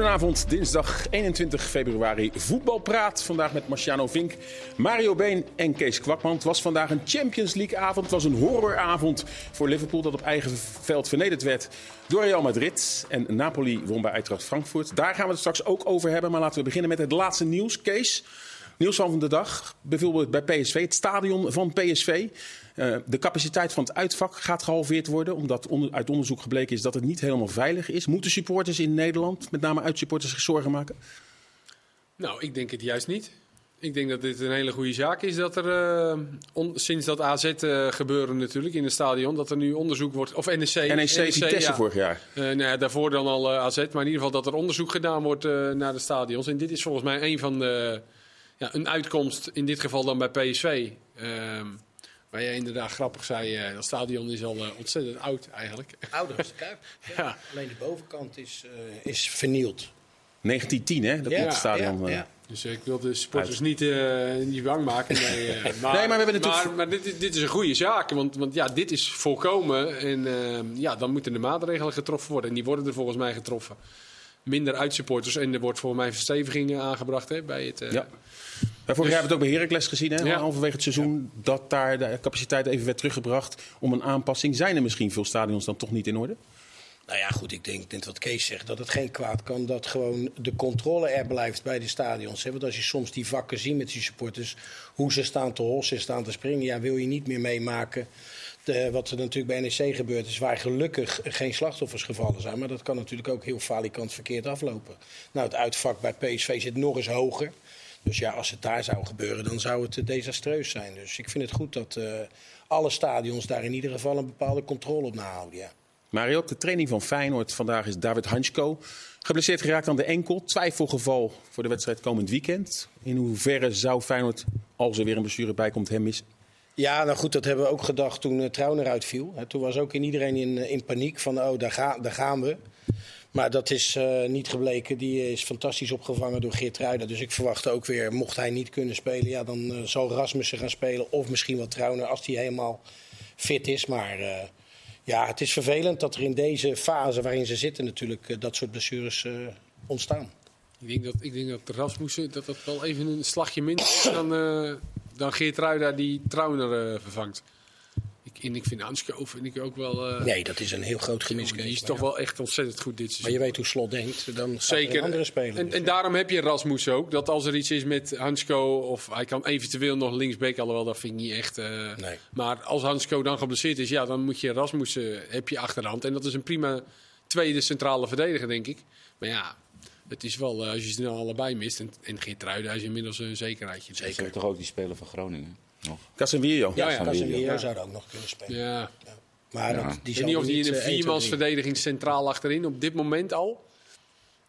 Goedenavond, dinsdag 21 februari. Voetbalpraat. Vandaag met Marciano Vink, Mario Been en Kees Kwakman. Het was vandaag een Champions League avond. Het was een horroravond voor Liverpool dat op eigen veld vernederd werd door Real Madrid. En Napoli won bij Eintracht Frankfurt. Daar gaan we het straks ook over hebben. Maar laten we beginnen met het laatste nieuws. Kees, nieuws van de dag. Bijvoorbeeld bij PSV, het stadion van PSV. Uh, de capaciteit van het uitvak gaat gehalveerd worden, omdat onder, uit onderzoek gebleken is dat het niet helemaal veilig is. Moeten supporters in Nederland, met name uitsupporters, zich zorgen maken? Nou, ik denk het juist niet. Ik denk dat dit een hele goede zaak is dat er uh, on, sinds dat AZ uh, gebeuren natuurlijk in het stadion, dat er nu onderzoek wordt. Of NEC. NEC, NEC Vitesse ja. vorig jaar. Uh, nou ja, daarvoor dan al AZ, maar in ieder geval dat er onderzoek gedaan wordt naar de stadions. En dit is volgens mij een van de, ja, een uitkomst, in dit geval dan bij PSV. Ehm, Waar jij inderdaad grappig zei, uh, dat stadion is al uh, ontzettend oud eigenlijk. Ouder als de Kuip. Ja. ja. Alleen de bovenkant is, uh, is vernield. 1910 hè, dat ja, stadion. Ja, dus ik wil de sporters niet, niet bang maken. Nee, maar, nee, maar, we hebben natuurlijk... maar, maar dit, dit, is een goede zaak, want, want ja, dit is voorkomen. En ja, dan moeten de maatregelen getroffen worden. En die worden er volgens mij getroffen. Minder uitsupporters. En er wordt volgens mij versteviging aangebracht hè, bij het... ja. Vorig jaar hebben we het ook bij Heracles gezien, hè? Ja. halverwege het seizoen, dat daar de capaciteit even werd teruggebracht om een aanpassing. Zijn er misschien veel stadions dan toch niet in orde? Nou ja, goed, ik denk, denk wat Kees zegt, dat het geen kwaad kan dat gewoon de controle er blijft bij de stadions. Want als je soms die vakken ziet met die supporters, hoe ze staan te hossen, staan te springen, ja, wil je niet meer meemaken. De, wat er natuurlijk bij NEC gebeurd is, waar gelukkig geen slachtoffers gevallen zijn. Maar dat kan natuurlijk ook heel falikant verkeerd aflopen. Nou, het uitvak bij PSV zit nog eens hoger. Dus ja, als het daar zou gebeuren, dan zou het desastreus zijn. Dus ik vind het goed dat uh, alle stadions daar in ieder geval een bepaalde controle op nahouden. Ja. Mario, op de training van Feyenoord vandaag is David Hansko geblesseerd geraakt aan de enkel. Twijfelgeval voor de wedstrijd komend weekend. In hoeverre zou Feyenoord, als er weer een blessure bij komt, hem missen? Ja, nou goed, dat hebben we ook gedacht toen uh, Trauner uitviel. Toen was ook in iedereen in, eh, in paniek van, oh, daar, ga, daar gaan we. Maar dat is uh, niet gebleken. Die is fantastisch opgevangen door Geert Ruijden. Dus ik verwacht ook weer, mocht hij niet kunnen spelen, ja, dan uh, zal Rasmussen gaan spelen. Of misschien wel Trauner als hij helemaal fit is. Maar ja, het is vervelend dat er in deze fase waarin ze zitten natuurlijk dat soort blessures ontstaan. Ik denk dat, ik denk dat Rasmussen dat dat wel even een slagje minder is dan, dan Geert Ruijden die Trauner vervangt. Ik, en ik vind Ansko vind ik ook wel... Uh, nee, dat is een heel groot gemis. Die is toch wel echt ontzettend goed dit seizoen. Maar je weet hoe Slot denkt, dan Zeker. andere spelers. En, en, daarom heb je Rasmus ook. Dat als er iets is met Hansko, of hij kan eventueel nog linksback, alhoewel dat vind ik niet echt... Uh, nee. Maar als Hansko dan geblesseerd is, ja, dan moet je Rasmus heb je achterhand. En dat is een prima tweede centrale verdediger, denk ik. Maar ja, het is wel, als je ze nou allebei mist, en, en Geert is inmiddels een zekerheidje. Zeker toch ook die speler van Groningen? nog. Casemiro. Ja, ja. Casemiro zou er ook nog kunnen spelen. Ja. ja. Maar ja. Dat, die ik weet niet of hij in een eh, viermans verdediging centraal achterin op dit moment al.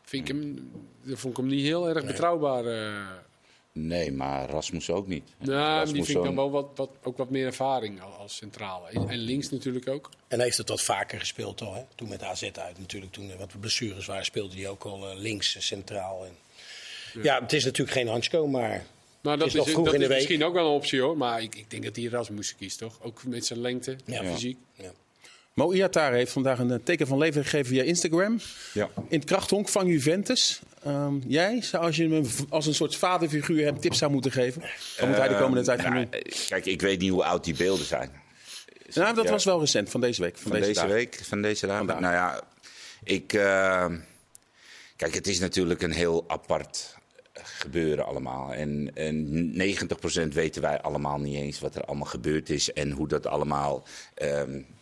Vind ik hem, vond ik hem niet heel erg nee. betrouwbaar. Uh. Nee, maar Rasmus ook niet. Nou, die vind ik dan wel wat, wat, ook wat meer ervaring als centrale. En links natuurlijk ook. En hij heeft het wat vaker gespeeld al. Hè? Toen met AZ uit natuurlijk. Toen er wat blessures waren, speelde hij ook al uh, links centraal. En... Ja. ja. het is natuurlijk geen Hansko, maar maar dat is, is, dat is misschien ook wel een optie hoor. Maar ik, ik denk dat hij Rasmussen kiest, toch? Ook met zijn lengte, ja. fysiek. Ja. Mo Iatare heeft vandaag een eh, teken van leven gegeven via Instagram. Ja. In het krachthonk van Juventus. Um, jij, als je hem als een soort vaderfiguur hem tips zou moeten geven, wat moet hij de komende tijd gaan doen? Kijk, ik weet niet hoe oud die beelden zijn. Nou, dat was wel recent, van deze week. Van, deze, week, van deze dag. Nou ja, ik... Uh, kijk, het is natuurlijk een heel apart gebeuren allemaal. En, en 90% weten wij allemaal niet eens wat er allemaal gebeurd is en hoe dat allemaal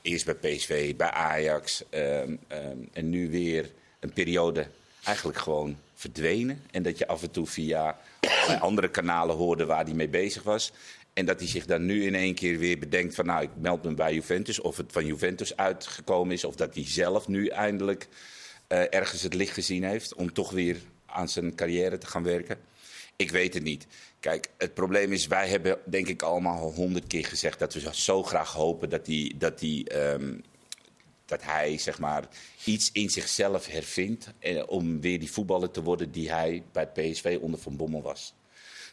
eerst bij PSV, bij Ajax um, um, en nu weer een periode eigenlijk gewoon verdwenen. En dat je af en toe via andere kanalen hoorde waar hij mee bezig was. En dat hij zich dan nu in één keer weer bedenkt van nou ik meld me bij Juventus. Of het van Juventus uitgekomen is. Of dat hij zelf nu eindelijk uh, ergens het licht gezien heeft om toch weer aan zijn carrière te gaan werken. Ik weet het niet. Kijk, het probleem is, wij hebben denk ik allemaal honderd keer gezegd dat we zo graag hopen dat hij, dat hij, um, dat hij zeg maar, iets in zichzelf hervindt eh, om weer die voetballer te worden die hij bij PSV onder Van Bommel was.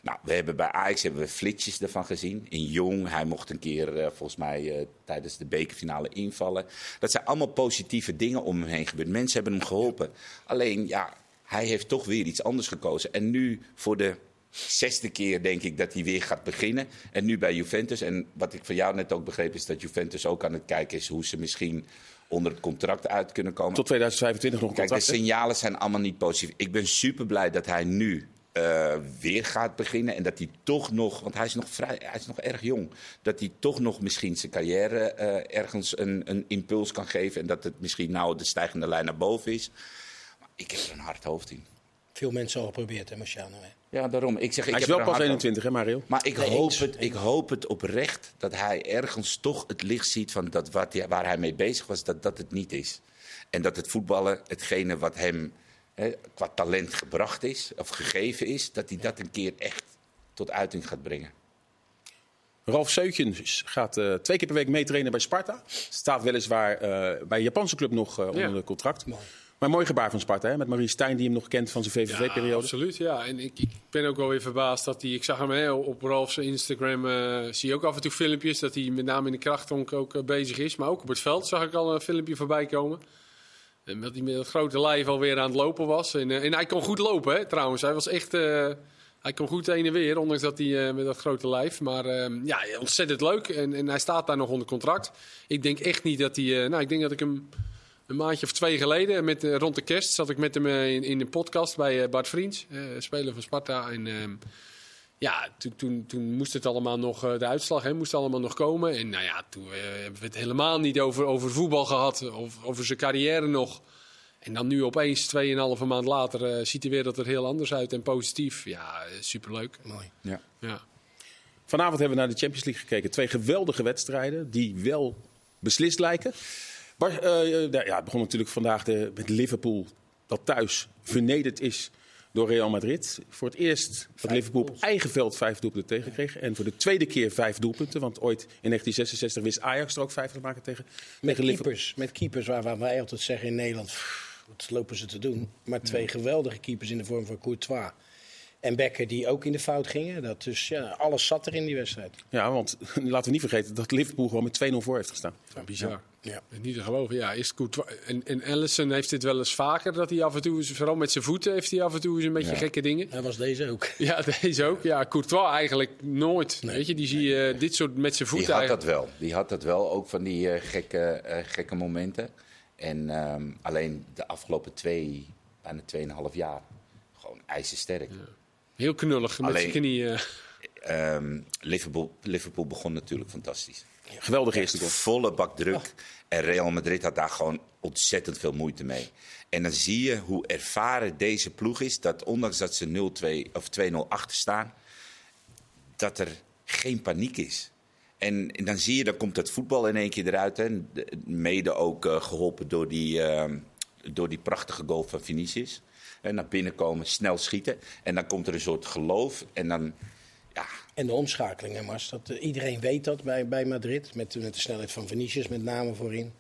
Nou, we hebben bij Ajax hebben we flitsjes ervan gezien. In Jong, hij mocht een keer uh, volgens mij uh, tijdens de bekerfinale invallen. Dat zijn allemaal positieve dingen om hem heen gebeurd. Mensen hebben hem geholpen. Alleen, ja, hij heeft toch weer iets anders gekozen. En nu voor de zesde keer denk ik dat hij weer gaat beginnen. En nu bij Juventus. En wat ik van jou net ook begreep is dat Juventus ook aan het kijken is hoe ze misschien onder het contract uit kunnen komen. Tot 2025 nog een Kijk, contract. de signalen zijn allemaal niet positief. Ik ben super blij dat hij nu eh, weer gaat beginnen. En dat hij toch nog, want hij is nog, vrij, hij is nog erg jong. Dat hij toch nog misschien zijn carrière eh, ergens een, een impuls kan geven. En dat het misschien nou de stijgende lijn naar boven is. Ik heb er een hard hoofd in. Veel mensen al geprobeerd, hè, Marciano. Hè? Ja, daarom. Ik zeg, ik Hij is heb wel pas hard hoofd. 21, hè Mario? Maar ik, Nee, hoop eens. het, ik hoop het oprecht dat hij ergens toch het licht ziet van dat wat hij, waar hij mee bezig was, dat dat het niet is. En dat het voetballen, hetgene wat hem hè, qua talent gebracht is, of gegeven is, dat hij dat een keer echt tot uiting gaat brengen. Ralf Seutjens gaat eh, twee keer per week meetrainen bij Sparta. Staat weliswaar eh, bij een Japanse club nog eh, onder Ja. contract. Maar mooi gebaar van Sparta, hè? met Marie Stijn die hem nog kent van zijn Ja, VVV-periode. absoluut, ja. En ik, ik ben ook wel weer verbaasd dat hij... Ik zag hem hè, op Ralf's Instagram, eh, zie je ook af en toe filmpjes... dat hij met name in de krachtonk ook eh, bezig is. Maar ook op het veld zag ik al een filmpje voorbij komen. En dat hij met het grote lijf alweer aan het lopen was. En, eh, en hij kon goed lopen, hè, trouwens. Hij was echt... hij kon goed heen en weer, ondanks dat hij met dat grote lijf. Maar eh, ja, ontzettend leuk. En, en hij staat daar nog onder contract. Ik denk echt niet dat hij... nou, ik denk dat ik hem een maandje of twee geleden, met, eh, rond de kerst, zat ik met hem eh, in, in een podcast bij eh, Bart Vriends, eh, speler van Sparta. En ehm, ja, toen, toen, toen moest het allemaal nog, de uitslag hè, moest allemaal nog komen. En nou ja, toen hebben we het helemaal niet over, over voetbal gehad, of over zijn carrière nog. En dan nu opeens, 2,5 maand later, ziet de wereld er heel anders uit en positief. Ja, superleuk. Mooi. Ja. Ja. Vanavond hebben we naar de Champions League gekeken. Twee geweldige wedstrijden die wel beslist lijken. Bar- eh, nou ja, het begon natuurlijk vandaag de, met Liverpool, dat thuis vernederd is door Real Madrid. Voor het eerst dat Liverpool op eigen veld vijf doelpunten tegenkreeg. En voor de tweede keer vijf doelpunten. Want ooit in 1966 wist Ajax er ook vijf te maken tegen, Met tegen Liverpool. keepers, met keepers waarvan wij altijd zeggen in Nederland, pff, wat lopen ze te doen. Maar twee geweldige keepers in de vorm van Courtois en Becker die ook in de fout gingen. Dat dus, ja, alles zat er in die wedstrijd. Ja, want laten we niet vergeten dat Liverpool gewoon met 2-0 voor heeft gestaan. Bizar. Ja. Niet te geloven, ja. Is goed. En, en Allison heeft dit wel eens vaker, dat hij af en toe, eens- vooral met zijn voeten, heeft hij af en toe eens een beetje Ja. gekke dingen. Dat was deze ook. Ja, deze ook. Ja, Courtois eigenlijk nooit. Weet je, die zie je eh, dit soort met zijn Die voeten had dat wel. Die had dat wel, ook van die eh, gekke, eh, gekke momenten. En ehm, alleen de afgelopen twee, bijna tweeënhalf jaar, gewoon ijzersterk. Heel knullig met Alleen- zijn knieën. Ehm, Liverpool, Liverpool begon natuurlijk fantastisch. Geweldige eerste goal. Volle bak druk. En Real Madrid had daar gewoon ontzettend veel moeite mee. En dan zie je hoe ervaren deze ploeg is. Dat ondanks dat ze 0-2 of 2-0 achter staan, dat er geen paniek is. En, en dan zie je, dan komt het voetbal in één keer eruit. Hè. De- Mede ook eh, geholpen door die, ehm, door die prachtige goal van Vinicius. Naar binnen komen, snel schieten. En dan komt er een soort geloof. En dan, ja, En de omschakeling, hè, Mars. Dat, eh, iedereen weet dat bij, bij Madrid. Met, met de snelheid van Vinicius met name voorin.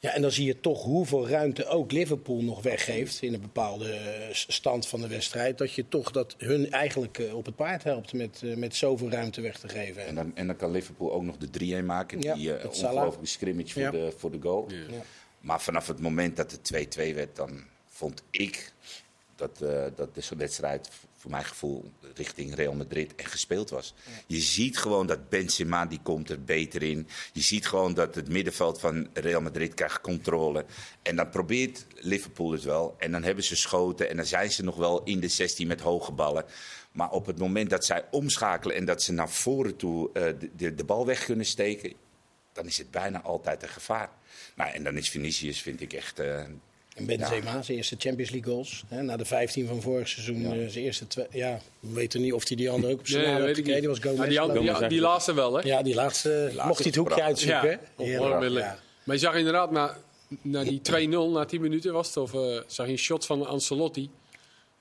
Ja, en dan zie je toch hoeveel ruimte ook Liverpool nog weggeeft in een bepaalde eh, stand van de wedstrijd. Dat je toch dat hun eigenlijk eh, op het paard helpt met, met zoveel ruimte weg te geven. En dan, en dan kan Liverpool ook nog de 3-1 maken. Ja, die uh, ongelooflijke scrimmage voor, Ja. de, voor de goal. Ja. Maar vanaf het moment dat het 2-2 werd, dan vond ik dat, eh, dat de wedstrijd voor mijn gevoel richting Real Madrid echt gespeeld was. Je ziet gewoon dat Benzema, die komt er beter in. Je ziet gewoon dat het middenveld van Real Madrid krijgt controle. En dan probeert Liverpool het wel. En dan hebben ze schoten en dan zijn ze nog wel in de 16 met hoge ballen. Maar op het moment dat zij omschakelen en dat ze naar voren toe eh, de, de, de bal weg kunnen steken, dan is het bijna altijd een gevaar. Nou, en dan is Vinicius, vind ik echt. eh, En Benzema, zijn eerste Champions League goals. Hè, na de 15 van vorig seizoen, eh, zijn eerste twee. Ja, we weten niet of hij die andere ook op zijn Nee, naam weet heeft ik gekregen. niet. Die was Gomez. Maar die, laatste wel, hè? Ja, die laatste, mocht hij het hoekje uitzoeken. Ja. Ja. Maar je zag inderdaad, na, na die 2-0, na 10 minuten was het, of eh, zag je een shot van Ancelotti.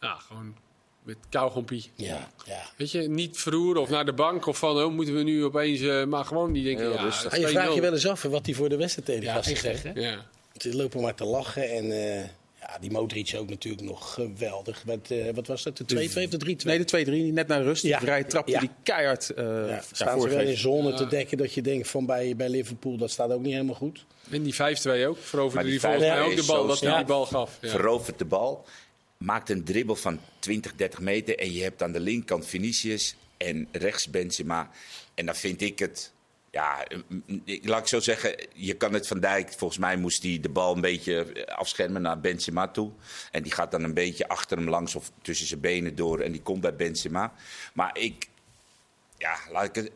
Ja, gewoon met kauwgompie. Ja, ja. Weet je, niet verroeren of naar de bank of van, oh, moeten we nu opeens... eh, maar gewoon, die denken, ja. Ah, je 2-0. vraagt je wel eens af wat hij voor de wedstrijd tegen Ja, gezegd. Hè? Ja. Ze lopen maar te lachen. En eh, ja, die Modric ook natuurlijk nog geweldig. Met, eh, wat was dat, de 2-2 of de 3-2? Nee, de 2-3, net naar rust. Ja. Ja. Vrije trap Ja. die keihard eh ja, staan ze wel in zone te dekken dat je denkt van bij, bij Liverpool, dat staat ook niet helemaal goed. En die 5-2 ook, veroverde die volgens mij 5-2 ook de bal, zo dat hij snel. die bal gaf. Ja. verovert de bal. maakt een dribbel van 20, 30 meter. En je hebt aan de linkerkant Vinicius en rechts Benzema. En dan vind ik het. Ja, laat ik zo zeggen, je kan het Van Dijk, volgens mij moest hij de bal een beetje afschermen naar Benzema toe. En die gaat dan een beetje achter hem langs of tussen zijn benen door en die komt bij Benzema. Maar ik, ja, laat ik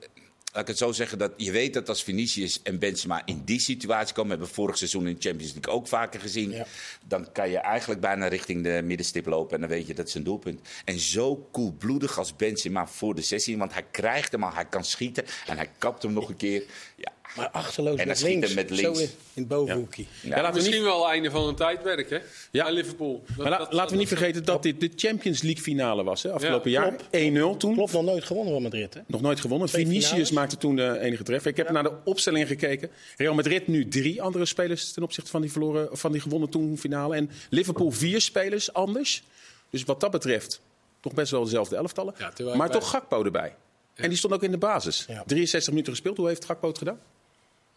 laat ik het zo zeggen, dat je weet dat als Vinicius en Benzema in die situatie komen, hebben we vorig seizoen in de Champions League ook vaker gezien, dan kan je eigenlijk bijna richting de middenstip lopen en dan weet je dat is een doelpunt. En zo koelbloedig als Benzema voor de sessie, want hij krijgt hem al, hij kan schieten en hij kapt hem nog een keer. Ja, maar achterloos En met links. met links. Zo in, in het bovenhoekje. Ja, Misschien niet, wel het einde van een tijdwerk, hè? Ja. Bij Liverpool. Dat- maar la- dat- laten we niet vergeten dat dit de Champions League finale was. Hè, afgelopen Ja, jaar. klopt. 1-0 toen. Klopt, nog nooit gewonnen van Madrid, hè? Nog nooit gewonnen. Twee Vinicius finales. maakte toen de enige treffer. Ik heb naar de opstelling gekeken. Real Madrid nu drie andere spelers ten opzichte van die, verloren, van die gewonnen toen finale. En Liverpool vier spelers anders. Dus wat dat betreft toch best wel dezelfde elftallen. Maar toch Gakpo erbij. En die stond ook in de basis. Ja. 63 minuten gespeeld. Hoe heeft Gakpo het gedaan?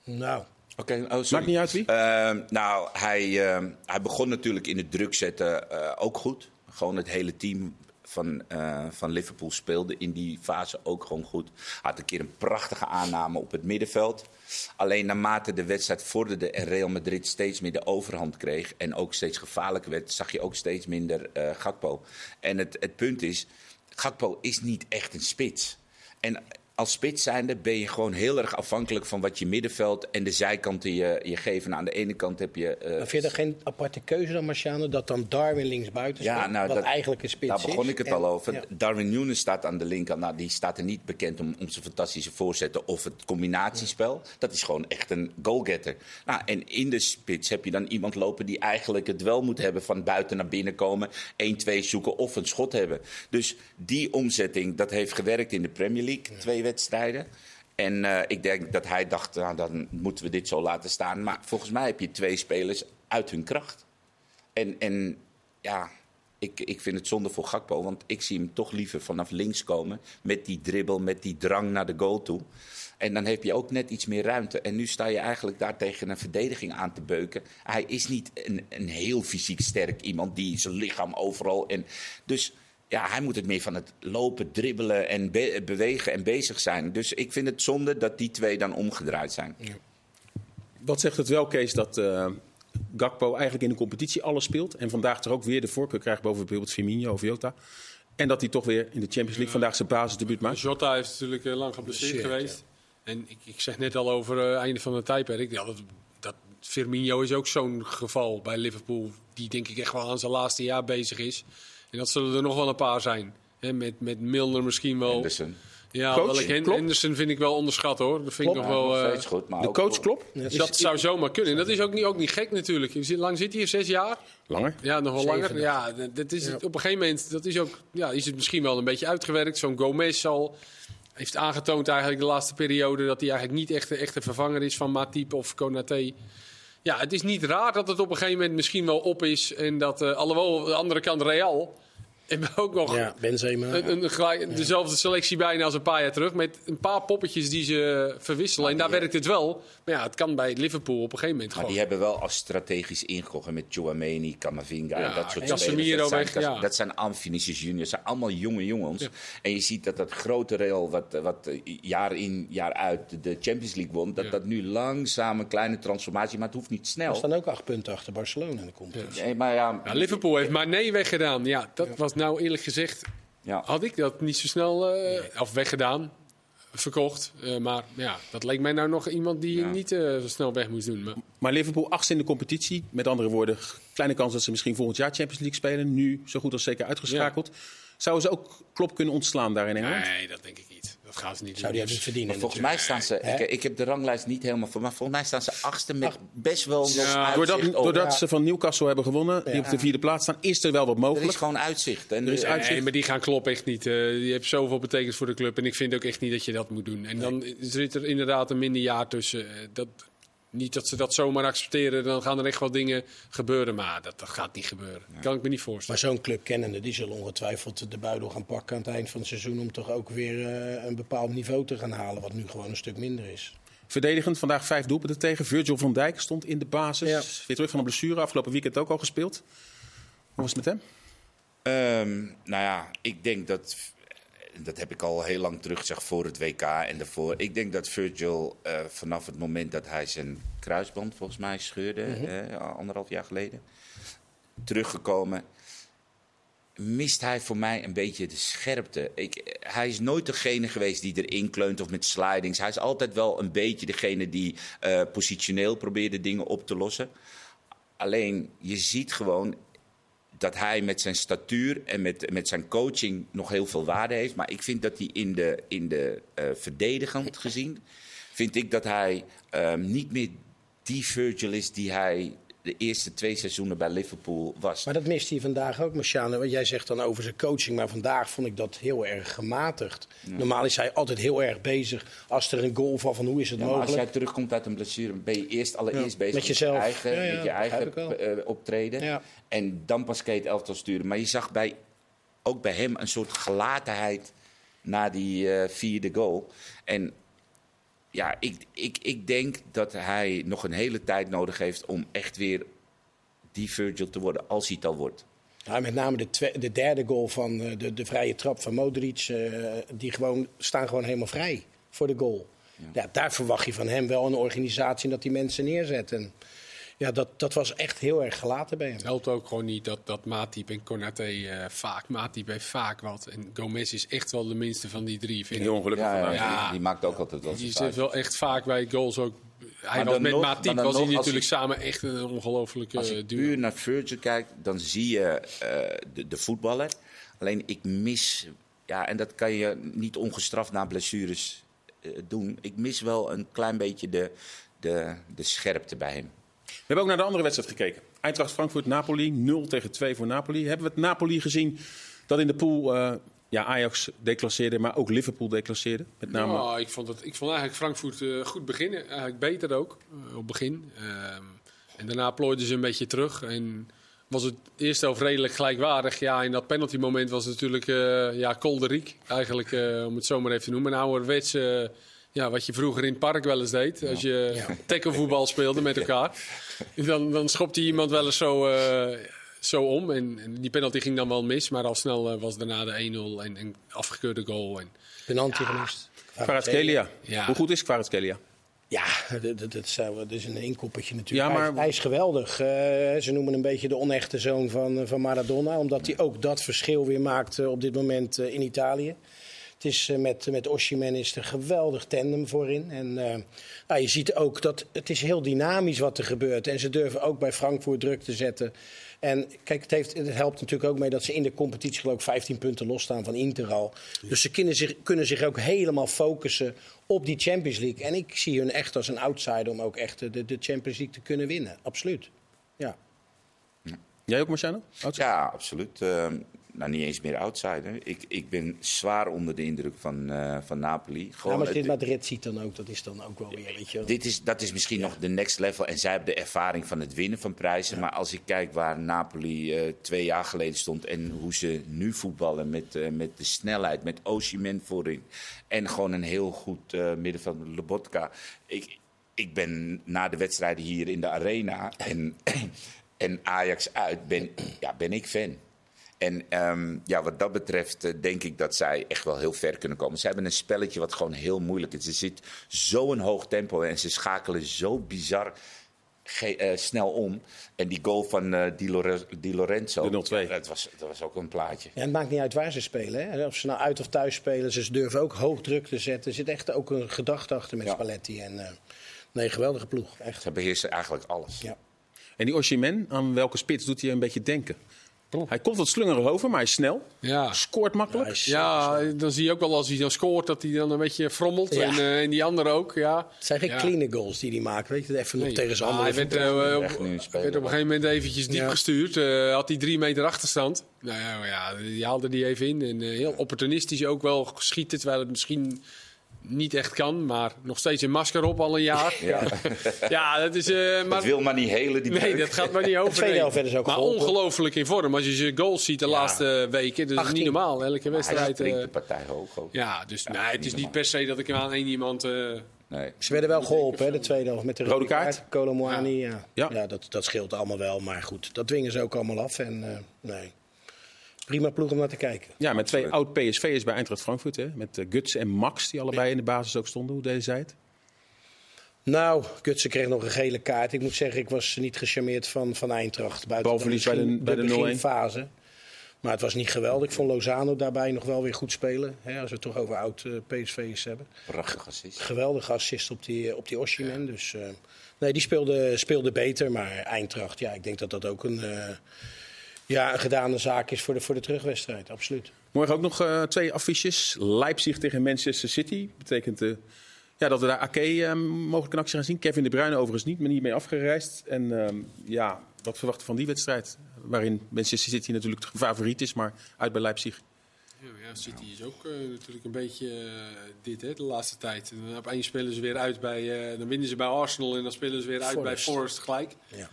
Nou, Oké, oh. Maakt niet uit wie? Ehm, nou, hij, ehm, hij begon natuurlijk in het druk zetten eh, ook goed. Gewoon het hele team van, eh, van Liverpool speelde in die fase ook gewoon goed. Had een keer een prachtige aanname op het middenveld. Alleen naarmate de wedstrijd vorderde en Real Madrid steeds meer de overhand kreeg... en ook steeds gevaarlijker werd, zag je ook steeds minder eh Gakpo. En het, het punt is, Gakpo is niet echt een spits. En als spits zijnde ben je gewoon heel erg afhankelijk van wat je middenveld en de zijkanten je, je geven. Nou, aan de ene kant heb je. eh, maar vind je dat geen aparte keuze dan, Marciano? Dat dan Darwin linksbuiten ja, speelt? nou, wat dat, eigenlijk een spits daar begon ik het En- al over. ja. Darwin Nunes staat aan de linkerkant. Nou, die staat er niet bekend om, om zijn fantastische voorzetten of het combinatiespel. Dat is gewoon echt een goalgetter. Nou, en in de spits heb je dan iemand lopen die eigenlijk het wel moet hebben van buiten naar binnen komen, 1-2 zoeken of een schot hebben. Dus die omzetting, dat heeft gewerkt in de Premier League, twee En eh, ik denk dat hij dacht, nou, dan moeten we dit zo laten staan. Maar volgens mij heb je twee spelers uit hun kracht. En, en ja, ik, ik vind het zonde voor Gakpo. Want ik zie hem toch liever vanaf links komen. Met die dribbel, met die drang naar de goal toe. En dan heb je ook net iets meer ruimte. En nu sta je eigenlijk daar tegen een verdediging aan te beuken. Hij is niet een, een heel fysiek sterk iemand die zijn lichaam overal. En dus ja, hij moet het meer van het lopen, dribbelen en be- bewegen en bezig zijn. Dus ik vind het zonde dat die twee dan omgedraaid zijn. Wat zegt het wel, Kees, dat eh, Gakpo eigenlijk in de competitie alles speelt. En vandaag er ook weer de voorkeur krijgt boven bijvoorbeeld Firmino of Jota. En dat hij toch weer in de Champions League vandaag zijn basisdebuut maakt. Jota is natuurlijk eh, lang geblesseerd geweest. En ik, ik zeg net al over het einde van het tijdperk. Ja, dat, dat Firmino is ook zo'n geval bij Liverpool. Die denk ik echt wel aan zijn laatste jaar bezig is. En dat zullen er nog wel een paar zijn. Hè, met, met Milner misschien wel. Anderson. Ja, Coach, wel ik Hen- Klopp? Henderson vind ik wel onderschat hoor. Dat vind ik Klopt. nog Ja, wel. nog eh, steeds goed, maar De coach klopt? Is- dat zou zomaar kunnen. En dat is ook niet, ook niet gek natuurlijk. Lang zit hij hier? Zes jaar? Langer. Ja, nog wel langer. Ja, dat- is het, op een gegeven moment dat is ook, ja, is het misschien wel een beetje uitgewerkt. Zo'n Gomez al heeft aangetoond eigenlijk de laatste periode dat hij eigenlijk niet echt, echt een vervanger is van Matip of Konaté. Ja, het is niet raar dat het op een gegeven moment misschien wel op is. En dat, eh alhoewel, aan de andere kant Real hebben ook nog Ja, Benzema. een, een, gelijk- dezelfde selectie bijna als een paar jaar terug. Met een paar poppetjes die ze verwisselen. En daar werkt het wel. Maar ja, het kan bij Liverpool op een gegeven moment Maar gewoon. die hebben wel als strategisch ingekocht met Chouameni, Camavinga Ja, en dat soort Casemiro spelers. Dat zijn, weg, ja. dat zijn allemaal Vinicius Junior, dat zijn allemaal jonge jongens. En je ziet dat dat grote Real, wat, wat jaar in jaar uit de Champions League won, dat Ja. dat nu langzaam een kleine transformatie, maar het hoeft niet Er snel. staan ook acht punten achter Barcelona in de competitie. Nee, maar ja, Ja, Liverpool heeft maar nee weggedaan. Ja, dat was nou eerlijk gezegd. ja. Had ik dat niet zo snel. eh, Of weggedaan. Verkocht. Eh, maar ja, dat leek mij nou nog iemand die Ja. niet eh, zo snel weg moest doen. Maar, Maar Liverpool achtste in de competitie. Met andere woorden, kleine kans dat ze misschien volgend jaar Champions League spelen. Nu zo goed als zeker uitgeschakeld. Zouden ze ook Klop kunnen ontslaan daar in Engeland? nee, dat denk ik niet. Dat gaan ze niet Zou die doen. hebben verdienen. Maar volgens mij staan ze, ik, ik heb de ranglijst niet helemaal voor, maar volgens mij staan ze achtste met best wel nog Ja, Doordat, doordat ze van Newcastle hebben gewonnen, die op de vierde plaats staan, is er wel wat Er is mogelijk. gewoon uitzicht. En Er is uitzicht. Nee, maar die gaan kloppen echt niet. Eh, die heeft zoveel betekend voor de club. En ik vind ook echt niet dat je dat moet doen. En dan zit er inderdaad een minder jaar tussen. Eh, Dat, niet dat ze dat zomaar accepteren. Dan gaan er echt wel dingen gebeuren. Maar dat, dat gaat niet gebeuren. Kan ik me niet voorstellen. Maar zo'n club kennende, die zullen ongetwijfeld de buidel gaan pakken aan het eind van het seizoen. Om toch ook weer eh, een bepaald niveau te gaan halen, wat nu gewoon een stuk minder is. Verdedigend, vandaag vijf doelpunten tegen. Virgil van Dijk stond in de basis. Ja. Weer terug van een blessure, afgelopen weekend ook al gespeeld. Hoe was het met hem? Ehm, nou ja, ik denk dat. Dat heb ik al heel lang terug gezegd voor het WK en daarvoor. Ik denk dat Virgil uh, vanaf het moment dat hij zijn kruisband volgens mij scheurde, mm -hmm. anderhalf jaar geleden, teruggekomen mist hij voor mij een beetje de scherpte. Ik, hij is nooit degene geweest die erin kleunt of met slidings. Hij is altijd wel een beetje degene die uh, positioneel probeerde dingen op te lossen. Alleen je ziet gewoon dat hij met zijn statuur en met, met zijn coaching nog heel veel waarde heeft. Maar ik vind dat hij in de, in de uh, verdedigend gezien, vind ik dat hij uh, niet meer die Virgil is die hij de eerste twee seizoenen bij Liverpool was. Maar dat mist hij vandaag ook, Marciano. Want jij zegt dan over zijn coaching, maar vandaag vond ik dat heel erg gematigd. Normaal is hij altijd heel erg bezig als er een goal van, van hoe is het ja, mogelijk. Als jij terugkomt uit een blessure, ben je eerst allereerst bezig met, jezelf. met je eigen, met je eigen uh, optreden. En dan pas kan je het elftal sturen. Maar je zag bij, ook bij hem een soort gelatenheid na die uh, vierde goal. En ja, ik, ik, ik denk dat hij nog een hele tijd nodig heeft om echt weer die Virgil te worden, als hij het al wordt. Ja, met name de, de derde goal van eh, de, de vrije trap van Modric, uh, die gewoon, staan gewoon helemaal vrij voor de goal. Ja. ja. daar verwacht je van hem wel een organisatie dat die mensen neerzet. Ja, dat, dat was echt heel erg gelaten bij hem. Het helpt ook gewoon niet dat, dat Matip en Konaté uh, vaak, Matip heeft vaak wat. En Gomez is echt wel de minste van die drie. Vind Heel ongelukkig ja, ja, ja, die, maakt ook altijd wel Die zit wel echt vaak bij goals ook. Hij was met nog, Matip was hij natuurlijk samen echt een ongelofelijke Als je puur naar Virgil kijkt, dan zie je uh, de, de voetballer. Alleen ik mis, ja, en dat kan je niet ongestraft na blessures uh, doen. Ik mis wel een klein beetje de, de, de scherpte bij hem. We hebben ook naar de andere wedstrijd gekeken. Eintracht Frankfurt-Napoli, 0 tegen 2 voor Napoli. Hebben we het Napoli gezien dat in de pool uh, ja, Ajax declasseerde, maar ook Liverpool declasseerde? Met name... Ik vond, het, ik vond eigenlijk Frankfurt uh, goed beginnen. Eigenlijk beter ook, uh, op begin. en daarna plooiden ze een beetje terug. En was het eerst helft redelijk gelijkwaardig. Ja, in dat penalty moment was het natuurlijk ja, kolderiek. Eigenlijk, om het zo maar even te noemen. Een ouderwetse ja, wat je vroeger in het park wel eens deed. Als je ja. tacklevoetbal speelde met elkaar. Dan, dan schopte iemand wel eens zo, uh, zo om. En, en, die penalty ging dan wel mis. Maar al snel uh, was daarna de 1-0 en, en afgekeurde goal. En, penalty ja. gemist. Kvaratskhelia. Ja. Hoe goed is Kvaratskhelia? Ja, dat, dat, dat, is een inkoppertje natuurlijk. Ja, maar... hij, hij, is geweldig. Uh, ze noemen een beetje de onechte zoon van, van Maradona. Omdat hij ook dat verschil weer maakt op dit moment in Italië. Het is, uh, met, met Oshiman is er een geweldig tandem voorin. En uh, nou, je ziet ook dat het is heel dynamisch wat er gebeurt. En ze durven ook bij Frankfurt druk te zetten. En kijk, het, heeft, het helpt natuurlijk ook mee dat ze in de competitie geloof ik 15 punten losstaan van Inter al. Dus ze kunnen zich, kunnen zich ook helemaal focussen op die Champions League. En ik zie hun echt als een outsider om ook echt de, de Champions League te kunnen winnen. Absoluut. Ja. Jij ook, Marciano? Ja, absoluut. Uh, nou, niet eens meer outsider. Ik, ik ben zwaar onder de indruk van, uh, van Napoli. Gewoon, maar dit Madrid ziet dan ook, dat is dan ook wel weer, weet je Dit is, dat is misschien ja. nog de next level. En zij hebben de ervaring van het winnen van prijzen. Ja. Maar als ik kijk waar Napoli uh, twee jaar geleden stond... en hoe ze nu voetballen met, uh, met de snelheid, met Osimhen voorin... en gewoon een heel goed midden van Lobotka. Ik, ik ben na de wedstrijden hier in de arena en, en Ajax uit, ben, ja, ben ik fan. En um, ja, wat dat betreft uh, denk ik dat zij echt wel heel ver kunnen komen. Ze hebben een spelletje wat gewoon heel moeilijk is. Er zit zo'n hoog tempo en ze schakelen zo bizar uh, snel om. En die goal van uh, Di, Lore Di, Lorenzo, de 0-2. dat, was, dat was ook een plaatje. Ja, het maakt niet uit waar ze spelen. Hè? Of ze nou uit of thuis spelen, ze durven ook hoog druk te zetten. Er zit echt ook een gedachte achter met ja. Spalletti. En, nee, geweldige ploeg. Echt. Ze beheersen eigenlijk alles. Ja. En die Oshimen, aan welke spits doet hij een beetje denken? Hij komt wat slungerig over, maar hij is snel. Ja. Scoort makkelijk. Ja, ja, dan zie je ook wel als hij dan scoort dat hij dan een beetje frommelt. Ja. En, uh, en, die andere ook. Ja. Het zijn geen ja. clean goals die hij maakt. Weet je, even nog nee. tegen zijn ah, Hij werd, uh, op, werd, op een gegeven moment eventjes diep gestuurd. Uh, had hij drie meter achterstand. Nou ja, die haalde die even in. En heel opportunistisch ook wel geschieten. Terwijl het misschien niet echt kan, maar nog steeds een masker op al een jaar. Ja, ja dat is. Uh, maar, dat wil maar niet helen. Die nee, dat gaat maar niet over. tweede helft is ook Maar ongelooflijk in vorm. Als je zijn goals ziet de ja. laatste weken, dat is niet normaal. Elke wedstrijd. Hij uh, de partij hoog ook. Ja, dus ja, nee, het is niet per se dat ik hem aan één iemand. Uh, Nee. Ze werden wel geholpen, hè, de tweede helft. Met de rode kaart. Colomwani, ja. Ja. ja. dat, dat scheelt allemaal wel. Maar goed, dat dwingen ze ook allemaal af. En, uh, nee. Prima ploeg om naar te kijken. Ja, met twee oud PSV'ers bij Eintracht Frankfurt. Hè? Met uh, Guts en Max, die allebei in de basis ook stonden. Hoe deden zij het? Nou, Gutsen kreeg nog een gele kaart. Ik moet zeggen, ik was niet gecharmeerd van, van Eintracht. Buiten Balverlies bij de, bij de, de beginfase. Maar het was niet geweldig. Ik vond Lozano daarbij nog wel weer goed spelen. Hè, als we het toch over oud uh, PSV's hebben. Prachtig assist. Geweldige assist op die, op die Oshiman. Dus uh, nee, die speelde, speelde beter. Maar Eintracht, ja, ik denk dat dat ook een, uh, ja, een gedane zaak is voor de, voor de terugwedstrijd. Absoluut. Morgen ook nog twee affiches. Leipzig tegen Manchester City. Betekent ja, dat we daar Ake mogelijk een actie gaan zien. Kevin de Bruyne overigens niet, maar niet mee afgereisd. En ehm, ja, wat verwachten van die wedstrijd? Waarin Manchester City natuurlijk de favoriet is, maar uit bij Leipzig. Ja, City is ook uh, natuurlijk een beetje uh, dit hè, de laatste tijd. En dan opeens spelen ze weer uit bij, uh, dan winnen ze bij Arsenal en dan spelen ze weer uit Forest. bij Forest gelijk. Ja,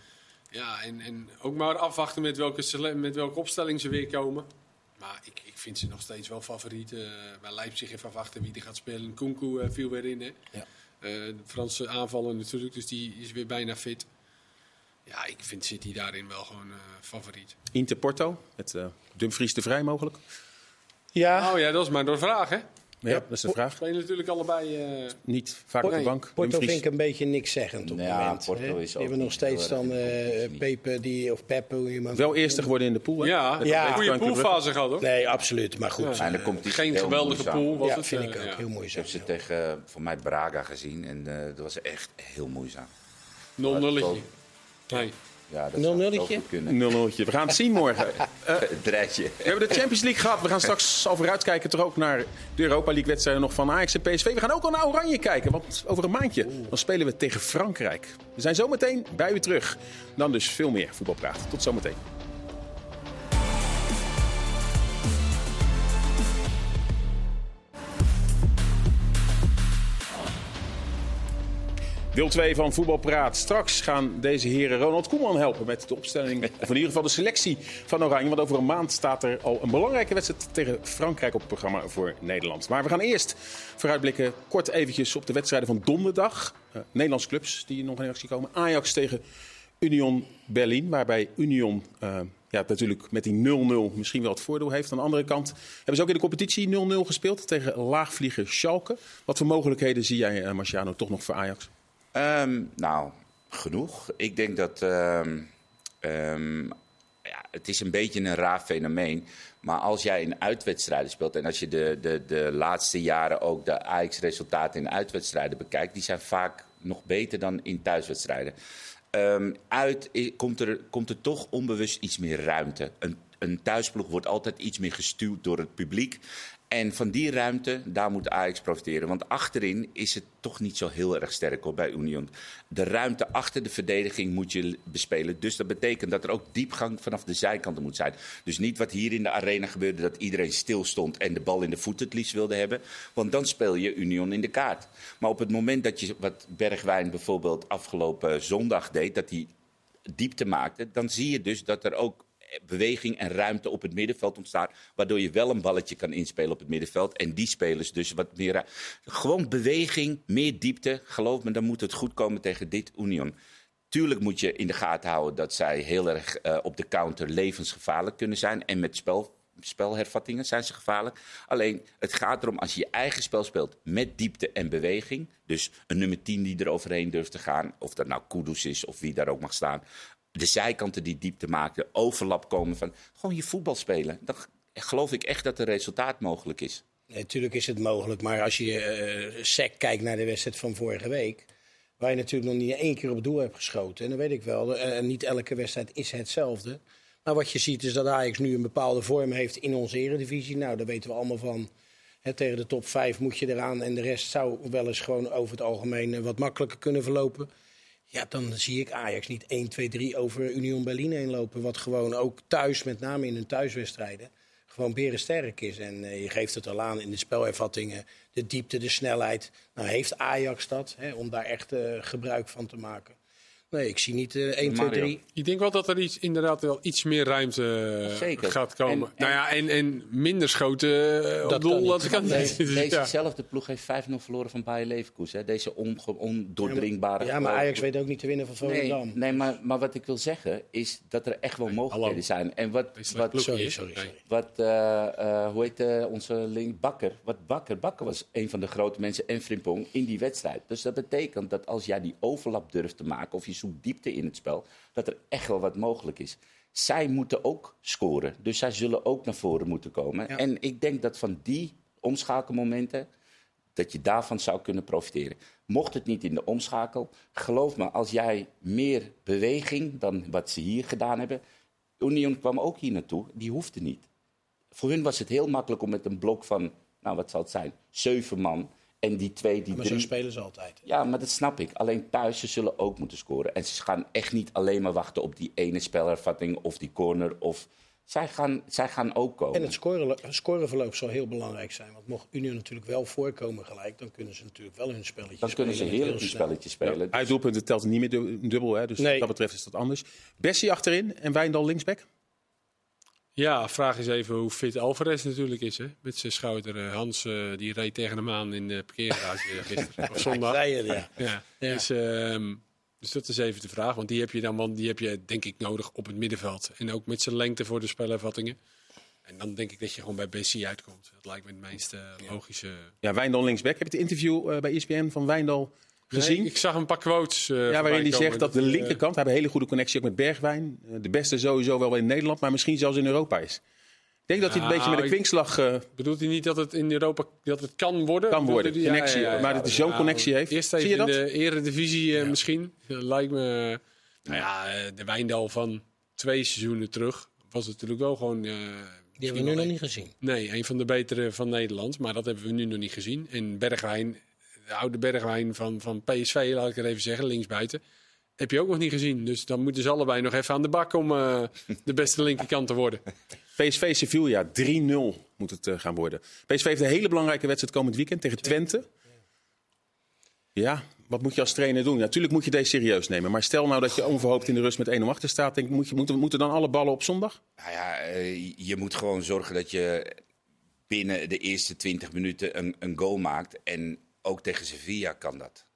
ja en, en ook maar afwachten met welke, met welke opstelling ze weer komen. Maar ik, ik vind ze nog steeds wel favoriet. bij Leipzig even afwachten wie die gaat spelen. Kunku viel weer in. Hè. Ja. de Franse aanvallen natuurlijk, dus die is weer bijna fit. Ja, ik vind City daarin wel gewoon uh, favoriet. Inter Porto, met uh, Dumfries te vrij mogelijk. Ja. Oh ja, dat is maar door vraag, hè? Ja, dat is de vraag. Spelen natuurlijk allebei uh... niet vaak op de bank. Porto vind ik een beetje niks zeggend op het ja, moment. Porto is ook hebben nog steeds dan uh, Pepe die, of Pepe. Iemand Wel eerste geworden in de pool. Hè? Ja, ja. een goede poolfase gehad hoor. Nee, absoluut. Maar goed. Ja. En komt Geen geweldige pool. Was ja, het, vind ik ook. Heel moeizaam. Ik heb ze tegen voor mij Braga gezien en dat was echt heel moeizaam. 0-0. Nee. Ja, 0 nulletje? 0 We gaan het zien morgen. Uh, Dreitje. We hebben de Champions League gehad. We gaan straks al vooruitkijken toch ook naar de Europa League wedstrijden nog van Ajax en PSV. We gaan ook al naar Oranje kijken, want over een maandje dan spelen we tegen Frankrijk. We zijn zometeen bij u terug. Dan dus veel meer voetbalpraat. Tot zometeen. Deel 2 van Voetbalpraat. Straks gaan deze heren Ronald Koeman helpen met de opstelling, of in ieder geval de selectie van Oranje. Want over een maand staat er al een belangrijke wedstrijd tegen Frankrijk op het programma voor Nederland. Maar we gaan eerst vooruitblikken kort eventjes op de wedstrijden van donderdag. Uh, Nederlandse clubs die nog in actie komen. Ajax tegen Union Berlin, waarbij Union... Uh, ja, natuurlijk met die 0-0 misschien wel het voordeel heeft. Aan de andere kant hebben ze ook in de competitie 0-0 gespeeld tegen laagvlieger Schalke. Wat voor mogelijkheden zie jij, uh, Marciano, toch nog voor Ajax? Um, nou, genoeg. Ik denk dat. Um, um, ja, het is een beetje een raar fenomeen. Maar als jij in uitwedstrijden speelt. en als je de, de, de laatste jaren ook de Ajax-resultaten in uitwedstrijden bekijkt. die zijn vaak nog beter dan in thuiswedstrijden. uit komt er, komt er toch onbewust iets meer ruimte. Een, een thuisploeg wordt altijd iets meer gestuurd door het publiek. En van die ruimte, daar moet Ajax profiteren. Want achterin is het toch niet zo heel erg sterk hoor, bij Union. De ruimte achter de verdediging moet je bespelen. Dus dat betekent dat er ook diepgang vanaf de zijkanten moet zijn. Dus niet wat hier in de arena gebeurde, dat iedereen stil stond en de bal in de voet het liefst wilde hebben. Want dan speel je Union in de kaart. Maar op het moment dat je, wat Bergwijn bijvoorbeeld afgelopen zondag deed, dat hij diepte maakte, dan zie je dus dat er ook beweging en ruimte op het middenveld ontstaat. Waardoor je wel een balletje kan inspelen op het middenveld. En die spelers dus wat meer. Gewoon beweging, meer diepte. Geloof me, dan moet het goed komen tegen dit Union. Tuurlijk moet je in de gaten houden dat zij heel erg uh, op de counter levensgevaarlijk kunnen zijn. En met spel, spelhervattingen zijn ze gevaarlijk. Alleen het gaat erom als je je eigen spel speelt met diepte en beweging. Dus een nummer 10 die er overheen durft te gaan. Of dat nou Kudus is of wie daar ook mag staan de zijkanten die diepte maken, overlap komen van gewoon je voetbal spelen. Dan geloof ik echt dat er resultaat mogelijk is. Natuurlijk is het mogelijk, maar als je uh, sec kijkt naar de wedstrijd van vorige week, waar je natuurlijk nog niet één keer op doel hebt geschoten, en dan weet ik wel, eh, niet elke wedstrijd is hetzelfde. Maar wat je ziet is dat Ajax nu een bepaalde vorm heeft in onze eredivisie. Nou, daar weten we allemaal van. tegen de top 5 moet je eraan en de rest zou wel eens gewoon over het algemeen eh, wat makkelijker kunnen verlopen. Ja, dan zie ik Ajax niet 1, 2, 3 over Union Berlin heen lopen. Wat gewoon ook thuis, met name in hun thuiswedstrijden, gewoon berensterk is. En uh, je geeft het al aan in de spelervattingen, de diepte, de snelheid. Nou heeft Ajax dat, hè, om daar echt uh, gebruik van te maken. Nee, ik zie niet uh, 1, 2, 3. Ik denk wel dat er iets, inderdaad wel iets meer ruimte Zeker. gaat komen. En, nou ja, en, en minder schoten uh, dat doel. Dat kan niet. Nee, dezezelfde ploeg heeft 5-0 verloren van Bayer Leverkusen. Hè. Deze on, ondoordringbare... Ja, maar Ajax weet ook niet te winnen van Volendam. Nee, nee maar, maar wat ik wil zeggen is dat er echt wel mogelijkheden zijn. En wat... wat sorry, sorry, sorry. Wat, uh, hoe heet onze link? Bakker. Wat Bakker? Bakker was een van de grote mensen en Frimpong in die wedstrijd. Dus dat betekent dat als jij die overlap durft te maken... of je zoekt diepte in het spel, dat er echt wel wat mogelijk is. Zij moeten ook scoren, dus zij zullen ook naar voren moeten komen. En ik denk dat van die omschakelmomenten, dat je daarvan zou kunnen profiteren. Mocht het niet in de omschakel, geloof me, als jij meer beweging dan wat ze hier gedaan hebben. Union kwam ook hier naartoe, die hoefde niet. Voor hun was het heel makkelijk om met een blok van, nou wat zal het zijn, zeven man en die twee, die maar drie... zo spelen ze altijd. Ja, maar dat snap ik. Alleen thuis, ze zullen ook moeten scoren. En ze gaan echt niet alleen maar wachten op die ene spelervatting of die corner. Of... Zij, gaan, zij gaan ook komen. En het scoren, scoreverloop zal heel belangrijk zijn. Want mocht Unie natuurlijk wel voorkomen gelijk, dan kunnen ze natuurlijk wel hun spelletje dan spelen. Dan kunnen ze heerlijk een spelletje spelen. Ja, uitdoelpunten telt niet meer dubbel, hè? dus nee. wat dat betreft is dat anders. Bessie achterin en Wijndal linksback? Ja, vraag is even hoe fit Alvarez natuurlijk is. Hè? Met zijn schouder. Uh, Hans uh, die reed tegen hem aan in de parkeergarage gisteren. of zondag. Rijden, ja. ja. ja. Dus, uh, dus, dat is even de vraag. Want die heb je dan want die heb je denk ik nodig op het middenveld. En ook met zijn lengte voor de spelervattingen. En dan denk ik dat je gewoon bij Bessie uitkomt. Dat lijkt me het meest logische. Ja, Wijndal linksback. Heb je het interview bij ESPN van Wijndal gezien? ik zag een paar quotes. Uh, ja, waarin hij zegt dat de linkerkant, hij heeft een hele goede connectie ook met Bergwijn. Uh, de beste sowieso wel in Nederland, maar misschien zelfs in Europa is. Ik denk dat hij het een beetje met een kwinkslag... Uh, bedoelt hij niet dat het in Europa dat het kan worden? Kan worden, die, connectie, ja, ja, maar dat hij zo'n connectie heeft. Eerst even Zie je in de eredivisie misschien. lijkt me... Nou ja, de Wijndal van twee seizoenen terug was het natuurlijk wel gewoon... die hebben we nu nog niet gezien. Nee, een van de betere van Nederland. Maar dat hebben we nu nog niet gezien. En Bergwijn de oude Bergwijn van, van PSV, laat ik het even zeggen, linksbuiten. Heb je ook nog niet gezien. Dus dan moeten ze allebei nog even aan de bak om uh, de beste linkerkant te worden. PSV Sevilla 3-0 moet het uh, gaan worden. PSV heeft een hele belangrijke wedstrijd komend weekend tegen Twente. Ja, wat moet je als trainer doen? Natuurlijk moet je deze serieus nemen. Maar stel nou dat je onverhoopt in de rust met 1-0 achter staat. Denk, moet je, moeten, moeten dan alle ballen op zondag? Nou ja, uh, je moet gewoon zorgen dat je binnen de eerste 20 minuten een, een goal maakt. En ook tegen Sevilla kan dat.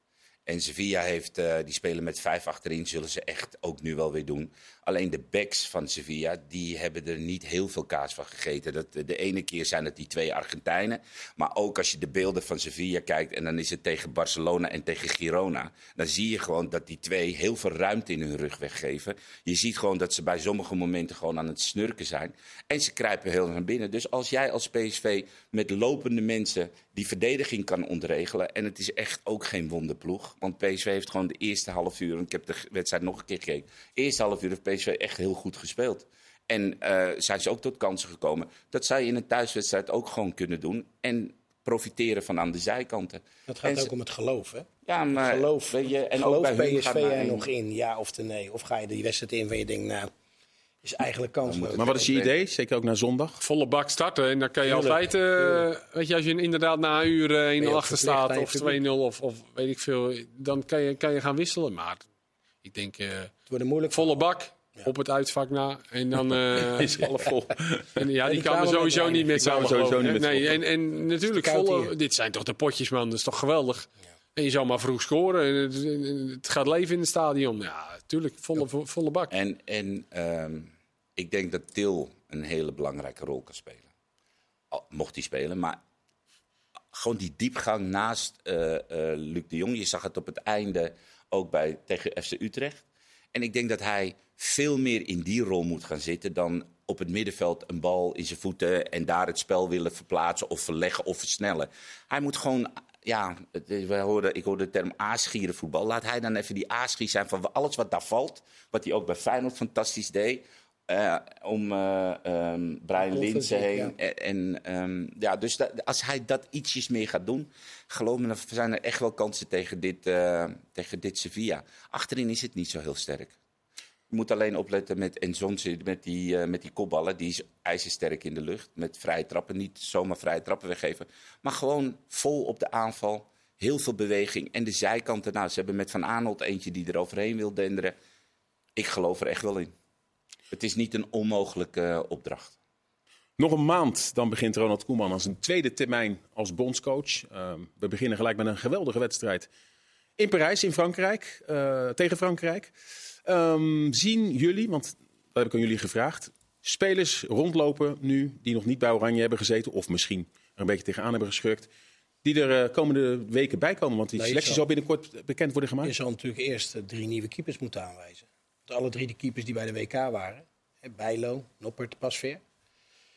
En Sevilla heeft, uh, die spelen met vijf achterin, zullen ze echt ook nu wel weer doen. Alleen de backs van Sevilla, die hebben er niet heel veel kaas van gegeten. Dat, de ene keer zijn het die twee Argentijnen. Maar ook als je de beelden van Sevilla kijkt en dan is het tegen Barcelona en tegen Girona. Dan zie je gewoon dat die twee heel veel ruimte in hun rug weggeven. Je ziet gewoon dat ze bij sommige momenten gewoon aan het snurken zijn. En ze kruipen heel naar binnen. Dus als jij als PSV met lopende mensen die verdediging kan ontregelen. En het is echt ook geen wonderploeg. Want PSV heeft gewoon de eerste half uur, en ik heb de wedstrijd nog een keer gekeken. Eerste half uur heeft PSV echt heel goed gespeeld. En uh, zijn ze ook tot kansen gekomen. Dat zou je in een thuiswedstrijd ook gewoon kunnen doen. En profiteren van aan de zijkanten. Dat gaat ook om het geloof, hè? Ja, maar geloof, je, en geloof ook bij PSV er nog in, ja of nee? Of ga je die wedstrijd in van je denkt, nou, is eigenlijk kansloos. Maar wat is je idee? Zeker ook naar zondag? Volle bak starten. En dan kan je altijd, uh, weet je, als je inderdaad na een uur 1-0 achter staat of 2-0 of, of weet ik veel, dan kan je, kan je gaan wisselen. Maar ik denk, uh, het wordt moeilijk. Volle bak. Op het uitvak na. En dan uh, is alles vol. En ja, die, die kan er sowieso niet met sowieso niet met Nee, en, en natuurlijk, volle, dit zijn toch de potjes, man. Dat is toch geweldig. Ja. En je zou maar vroeg scoren. En het, het, gaat leven in het stadion. Ja, natuurlijk, volle, volle bak. En, en um, ik denk dat Til een hele belangrijke rol kan spelen. Al, mocht hij spelen, maar gewoon die diepgang naast uh, uh, Luc de Jong. Je zag het op het einde ook bij, tegen FC Utrecht. En ik denk dat hij veel meer in die rol moet gaan zitten dan op het middenveld een bal in zijn voeten en daar het spel willen verplaatsen of verleggen of versnellen. Hij moet gewoon, ja, wij hoorden, ik hoorde de term aasgieren voetbal. Laat hij dan even die aasgier zijn van alles wat daar valt. Wat hij ook bij Feyenoord fantastisch deed. Uh, om uh, um, Brian Linsen heen. Ja. En, um, ja, dus dat, als hij dat ietsjes meer gaat doen, geloof me, dan zijn er echt wel kansen tegen dit, uh, tegen dit Sevilla. Achterin is het niet zo heel sterk. Moet alleen opletten met Enzonzi, met die, met die kopballen. Die is ijzersterk in de lucht. Met vrije trappen. Niet zomaar vrije trappen weggeven. Maar gewoon vol op de aanval. Heel veel beweging. En de zijkanten, nou, ze hebben met Van Arnold eentje die er overheen wil denderen. Ik geloof er echt wel in. Het is niet een onmogelijke eh, opdracht. Nog een maand, dan begint Ronald Koeman als een tweede termijn als bondscoach. Ehm, we beginnen gelijk met een geweldige wedstrijd in Parijs, in Frankrijk, uh, tegen Frankrijk. Um, zien jullie, want dat heb ik aan jullie gevraagd, spelers rondlopen nu die nog niet bij Oranje hebben gezeten, of misschien er een beetje tegenaan hebben geschurkt, die er uh, komende weken bij komen? Want die selectie zal binnenkort bekend worden gemaakt. Je zal natuurlijk eerst drie nieuwe keepers moeten aanwijzen. Want alle drie de keepers die bij de WK waren, Bijlo, Noppert, Pasveer.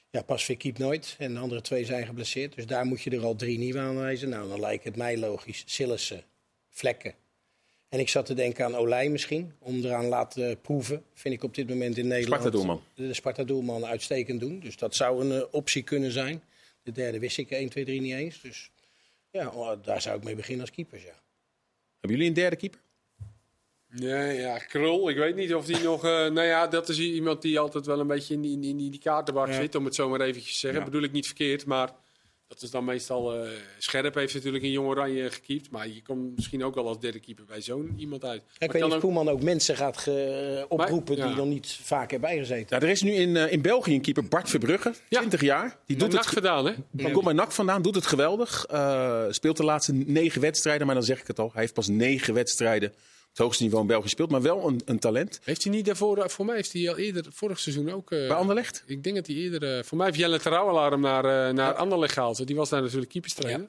Ja, Pasveer keept nooit en de andere twee zijn geblesseerd. Dus daar moet je er al drie nieuwe aanwijzen. Nou, dan lijkt het mij logisch. Sillissen, Vlekken. En ik zat te denken aan Olij misschien, om eraan laten proeven. Vind ik op dit moment in Nederland. Sparta-doelman. De Sparta-doelman uitstekend doen. Dus dat zou een uh, optie kunnen zijn. De derde wist ik 1, 2, 3 niet eens. Dus ja, oh, daar zou ik mee beginnen als keeper. Ja. Hebben jullie een derde keeper? Nee, ja, Krul. Ik weet niet of die nog. Uh, nou ja, dat is iemand die altijd wel een beetje in die, in die, in die kaartenbak ja. zit, om het zo maar eventjes te zeggen. Ja. Bedoel ik niet verkeerd, maar dat is dan meestal. Uh, Scherp heeft natuurlijk in Jong Oranje gekiept, maar je komt misschien ook wel als derde keeper bij zo'n iemand uit. Ja, ik weet niet of Koeman ook mensen gaat ge, oproepen maar, die nog niet vaak hebben bijgezeten. Ja, er is nu in, uh, in België een keeper, Bart Verbrugge, 20 jaar. Die doet het gedaan, hè? Van komt bij NAC vandaan, doet het geweldig. speelt de laatste negen wedstrijden, maar dan zeg ik het al. Hij heeft pas negen wedstrijden het hoogste niveau in België gespeeld, maar wel een, een talent. Heeft hij niet daarvoor, voor mij heeft hij al eerder, vorig seizoen ook... Uh, Bij Anderlecht? Ik denk dat hij eerder, uh, voor mij heeft Jelle Terouwelaar naar, uh, naar. Anderlecht gehaald. Die was daar natuurlijk keeperstrainer.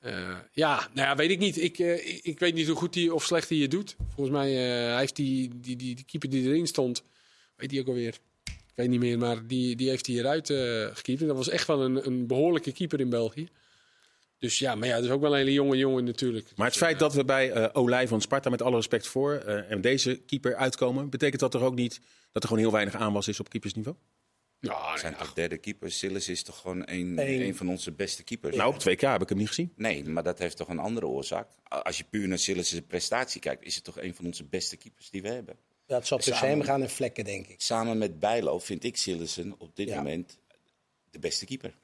Ja. ja, nou ja, weet ik niet. Ik, ik, ik, weet niet hoe goed hij of slecht hij het doet. Volgens mij heeft die, die, die, die keeper die erin stond, weet hij ook alweer. Ik weet niet meer, maar die, die heeft hij eruit gekiept. En dat was echt wel een, een behoorlijke keeper in België. Dus ja, maar ja, dat is ook wel een hele jonge jongen natuurlijk. Maar het feit dat we bij uh, Olij van Sparta, met alle respect voor, uh, en deze keeper uitkomen, betekent dat toch ook niet dat er gewoon heel weinig aanwas is op keepersniveau? Ja, zijn toch derde keeper. Sillis is toch gewoon een, een van onze beste keepers. Nou, op 2K heb ik hem niet gezien. Nee, maar dat heeft toch een andere oorzaak. Als je puur naar Sillis' prestatie kijkt, is het toch een van onze beste keepers die we hebben. Ja, het zal tussen hem gaan en vlekken, denk ik. Samen met Bijlo vind ik Sillissen op dit ja. moment de beste keeper.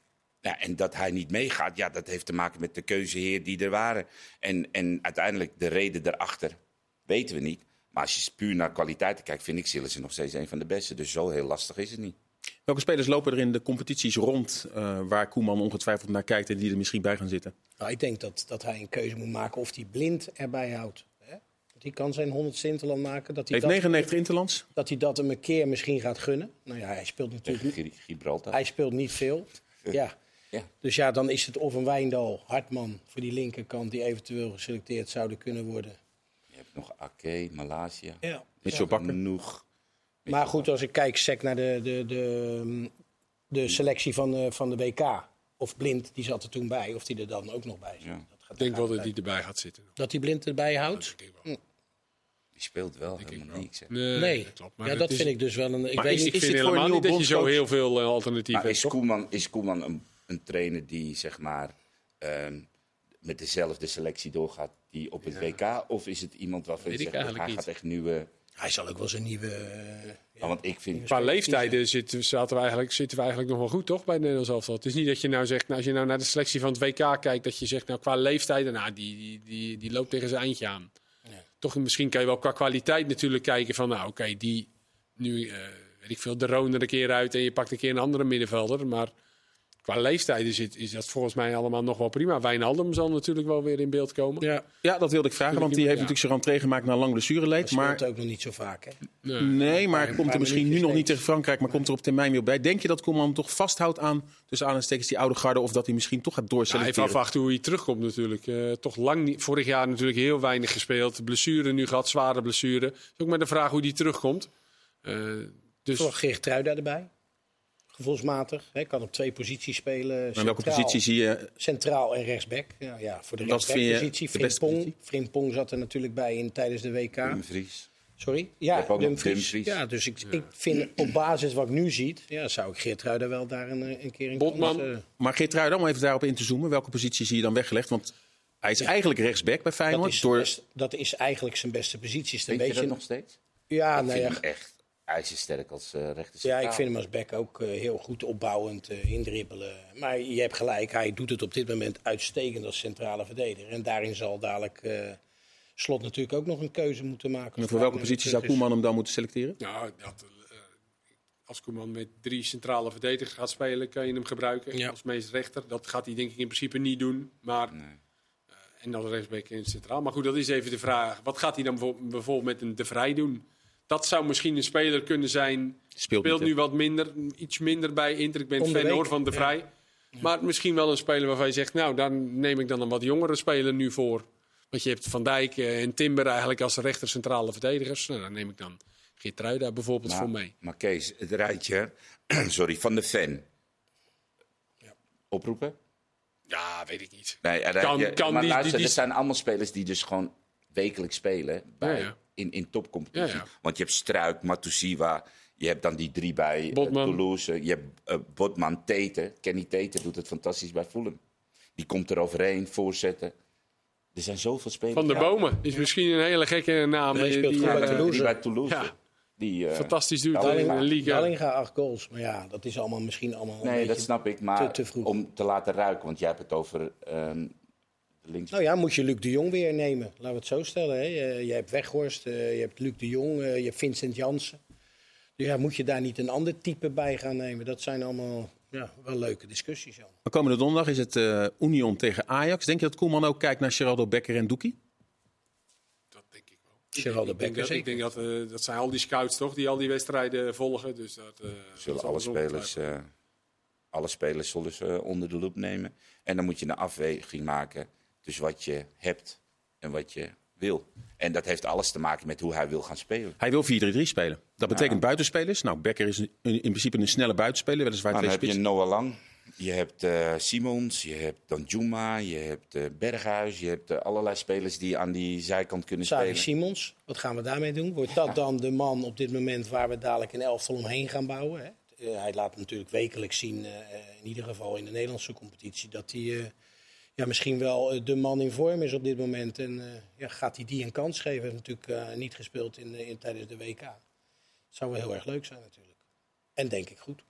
Ja, en dat hij niet meegaat, ja, dat heeft te maken met de keuzeheer die er waren. En, en uiteindelijk de reden daarachter weten we niet. Maar als je puur naar kwaliteiten kijkt, vind ik Sillissen nog steeds een van de beste. Dus zo heel lastig is het niet. Welke spelers lopen er in de competities rond uh, waar Koeman ongetwijfeld naar kijkt en die er misschien bij gaan zitten? Nou, ik denk dat, dat hij een keuze moet maken of hij blind erbij houdt. Hè? Die kan zijn 100 Interland maken. Dat hij Heeft dat, 99 Interlands? Dat hij dat hem een keer misschien gaat gunnen. Nou ja, hij speelt natuurlijk niet. Gibraltar. Hij speelt niet veel. Ja. Ja. Dus ja, dan is het of een Wijndal, Hartman voor die linkerkant die eventueel geselecteerd zouden kunnen worden. Je hebt nog Ake, Malaysia. Ja. Mitchell Bakker. Genoeg. Maar goed, als ik kijk sec naar de, de, de, de selectie van de, van de WK. Of Blind, die zat er toen bij. Of die er dan ook nog bij zit. Ja. Ik denk wel dat die erbij gaat zitten. Dat die Blind erbij houdt? Hm. Die speelt wel helemaal niks. Hè. Nee, nee. Dat klopt. Maar ja, dat is... vind ik dus wel een... Ik maar weet is, niet, ik vind helemaal niet dat je zo heel veel uh, alternatieven hebt. Is Koeman, is Koeman een een trainer die zeg maar um, met dezelfde selectie doorgaat die op het ja. WK? Of is het iemand waarvan je zegt, hij niet. gaat echt nieuwe... Hij zal ook wel zijn nieuwe... Uh, ja, want ik vind... Qua leeftijden zitten, zaten we eigenlijk, zitten we eigenlijk nog wel goed, toch, bij het Nederlands elftal? Het is niet dat je nou zegt, nou, als je nou naar de selectie van het WK kijkt, dat je zegt, nou, qua leeftijden, nou, die, die, die, die loopt tegen zijn eindje aan. Ja. Toch, misschien kan je wel qua kwaliteit natuurlijk kijken van, nou, oké, okay, die nu, uh, weet ik veel, de Roon er een keer uit en je pakt een keer een andere middenvelder, maar qua leeftijden zit, is dat volgens mij allemaal nog wel prima. Wijnaldum zal natuurlijk wel weer in beeld komen. Ja, ja dat wilde ik vragen, want die heeft ja. natuurlijk zijn rentree gemaakt na lang blessureleed. Maar speelt ook nog niet zo vaak, hè? Nee, nee maar komt er misschien nu nog niet tegen Frankrijk, maar nee. komt er op termijn weer bij. Denk je dat Koeman toch vasthoudt aan, tussen aanstekens die oude garde, of dat hij misschien toch gaat doorselecteren? Ja, even afwachten hoe hij terugkomt natuurlijk. Uh, toch lang niet, vorig jaar natuurlijk heel weinig gespeeld. Blessure nu gehad, zware blessure. Is ook maar de vraag hoe hij terugkomt. Uh, dus... Voor Geert Truida erbij? Gevoelsmatig. Hij kan op twee posities spelen. Maar welke positie zie je? Centraal en rechtsback. Ja, ja voor de rechtsbackpositie. Frimpong. Frimpong zat er natuurlijk bij in tijdens de WK. Dumfries. Sorry? Ja, Dumfries. Ja, dus ik, ik vind op basis wat ik nu zie, ja, zou ik Geertruida wel daar een, een keer in Botman. Kans, uh... Maar Geertruida, om even daarop in te zoomen, welke positie zie je dan weggelegd? Want hij is ja. eigenlijk rechtsback bij Feyenoord. Dat is, door... best, dat is eigenlijk zijn beste positie. Is een beetje je dat nog steeds? Ja, nou ja. echt ijzersterk als uh, rechter Ja, ik vind hem als back ook uh, heel goed opbouwend uh, indribbelen. Maar je hebt gelijk, hij doet het op dit moment uitstekend als centrale verdediger. En daarin zal dadelijk Slot natuurlijk ook nog een keuze moeten maken. En voor welke positie zou Koeman hem dan moeten selecteren? Ja, dat, als Koeman met drie centrale verdedigers gaat spelen, kan je hem gebruiken ja. als meest rechter. Dat gaat hij denk ik in principe niet doen. Maar, nee. en dan rechtsback in centraal. Maar goed, dat is even de vraag. Wat gaat hij dan bijvoorbeeld met een De Vrij doen? Dat zou misschien een speler kunnen zijn. Speelt, nu wat minder, iets minder bij Inter. Ik ben fan hoor van de Vrij. Maar misschien wel een speler waarvan je zegt, nou, daar neem ik dan een wat jongere speler nu voor. Want je hebt Van Dijk en Timber eigenlijk als rechter centrale verdedigers. Nou, dan neem ik dan Geertruida bijvoorbeeld voor mee. Maar Kees, het rijtje, sorry, van de fan. Ja. Oproepen? Ja, weet ik niet. Nee, kan, kan maar die, luister, die, er zijn allemaal spelers die dus gewoon wekelijks spelen bij, ja, in, in topcompetitie. Want je hebt Struik, Matusiwa, je hebt dan die drie bij uh, Toulouse. Je hebt uh, Botman, Tete. Kenny Tete doet het fantastisch bij Fulham. Die komt er overheen, voorzetten. Er zijn zoveel spelers. Van de Bomen is misschien een hele gekke naam. Nee, speelt die, bij Toulouse. Die bij Toulouse. Die, uh, Fantastisch doet in de liga. Dallinga acht goals. Maar ja, dat is allemaal misschien allemaal Nee, dat snap ik. Maar te, te vroeg. om te laten ruiken. Want jij hebt het over um, links. Nou ja, moet je Luc de Jong weer nemen. Laten we het zo stellen. Hè. Je, je hebt Weghorst, uh, je hebt Luc de Jong, uh, je hebt Vincent Jansen. Dus ja, moet je daar niet een ander type bij gaan nemen? Dat zijn allemaal ja, wel leuke discussies. Jan. Maar komende donderdag is het uh, Union tegen Ajax. Denk je dat Koeman ook kijkt naar Geraldo Becker en Doekie? Dat denk ik wel. Geraldo ik denk, Becker, ik denk dat, ik denk dat dat zijn al die scouts toch, die al die wedstrijden volgen. Dus dat, Zullen alle spelers, alle spelers zullen ze onder de loep nemen. En dan moet je een afweging maken dus wat je hebt en wat je wil. En dat heeft alles te maken met hoe hij wil gaan spelen. Hij wil 4-3-3 spelen. Dat betekent ja. buitenspelers. Nou, Becker is in principe een snelle buitenspeler. Weliswaar nou, dan heb je Noah Lang. Je hebt uh, Simons, je hebt Danjuma, je hebt uh, Berghuis, je hebt uh, allerlei spelers die aan die zijkant kunnen Savi spelen. Simons, wat gaan we daarmee doen? Wordt dat dan de man op dit moment waar we dadelijk een elftal omheen gaan bouwen? Hè? hij laat natuurlijk wekelijks zien, in ieder geval in de Nederlandse competitie, dat hij ja, misschien wel eh, de man in vorm is op dit moment. En uh, ja, gaat hij die een kans geven? Hij heeft natuurlijk uh, niet gespeeld in, in, tijdens de WK. Zou wel heel erg leuk zijn natuurlijk. En denk ik goed.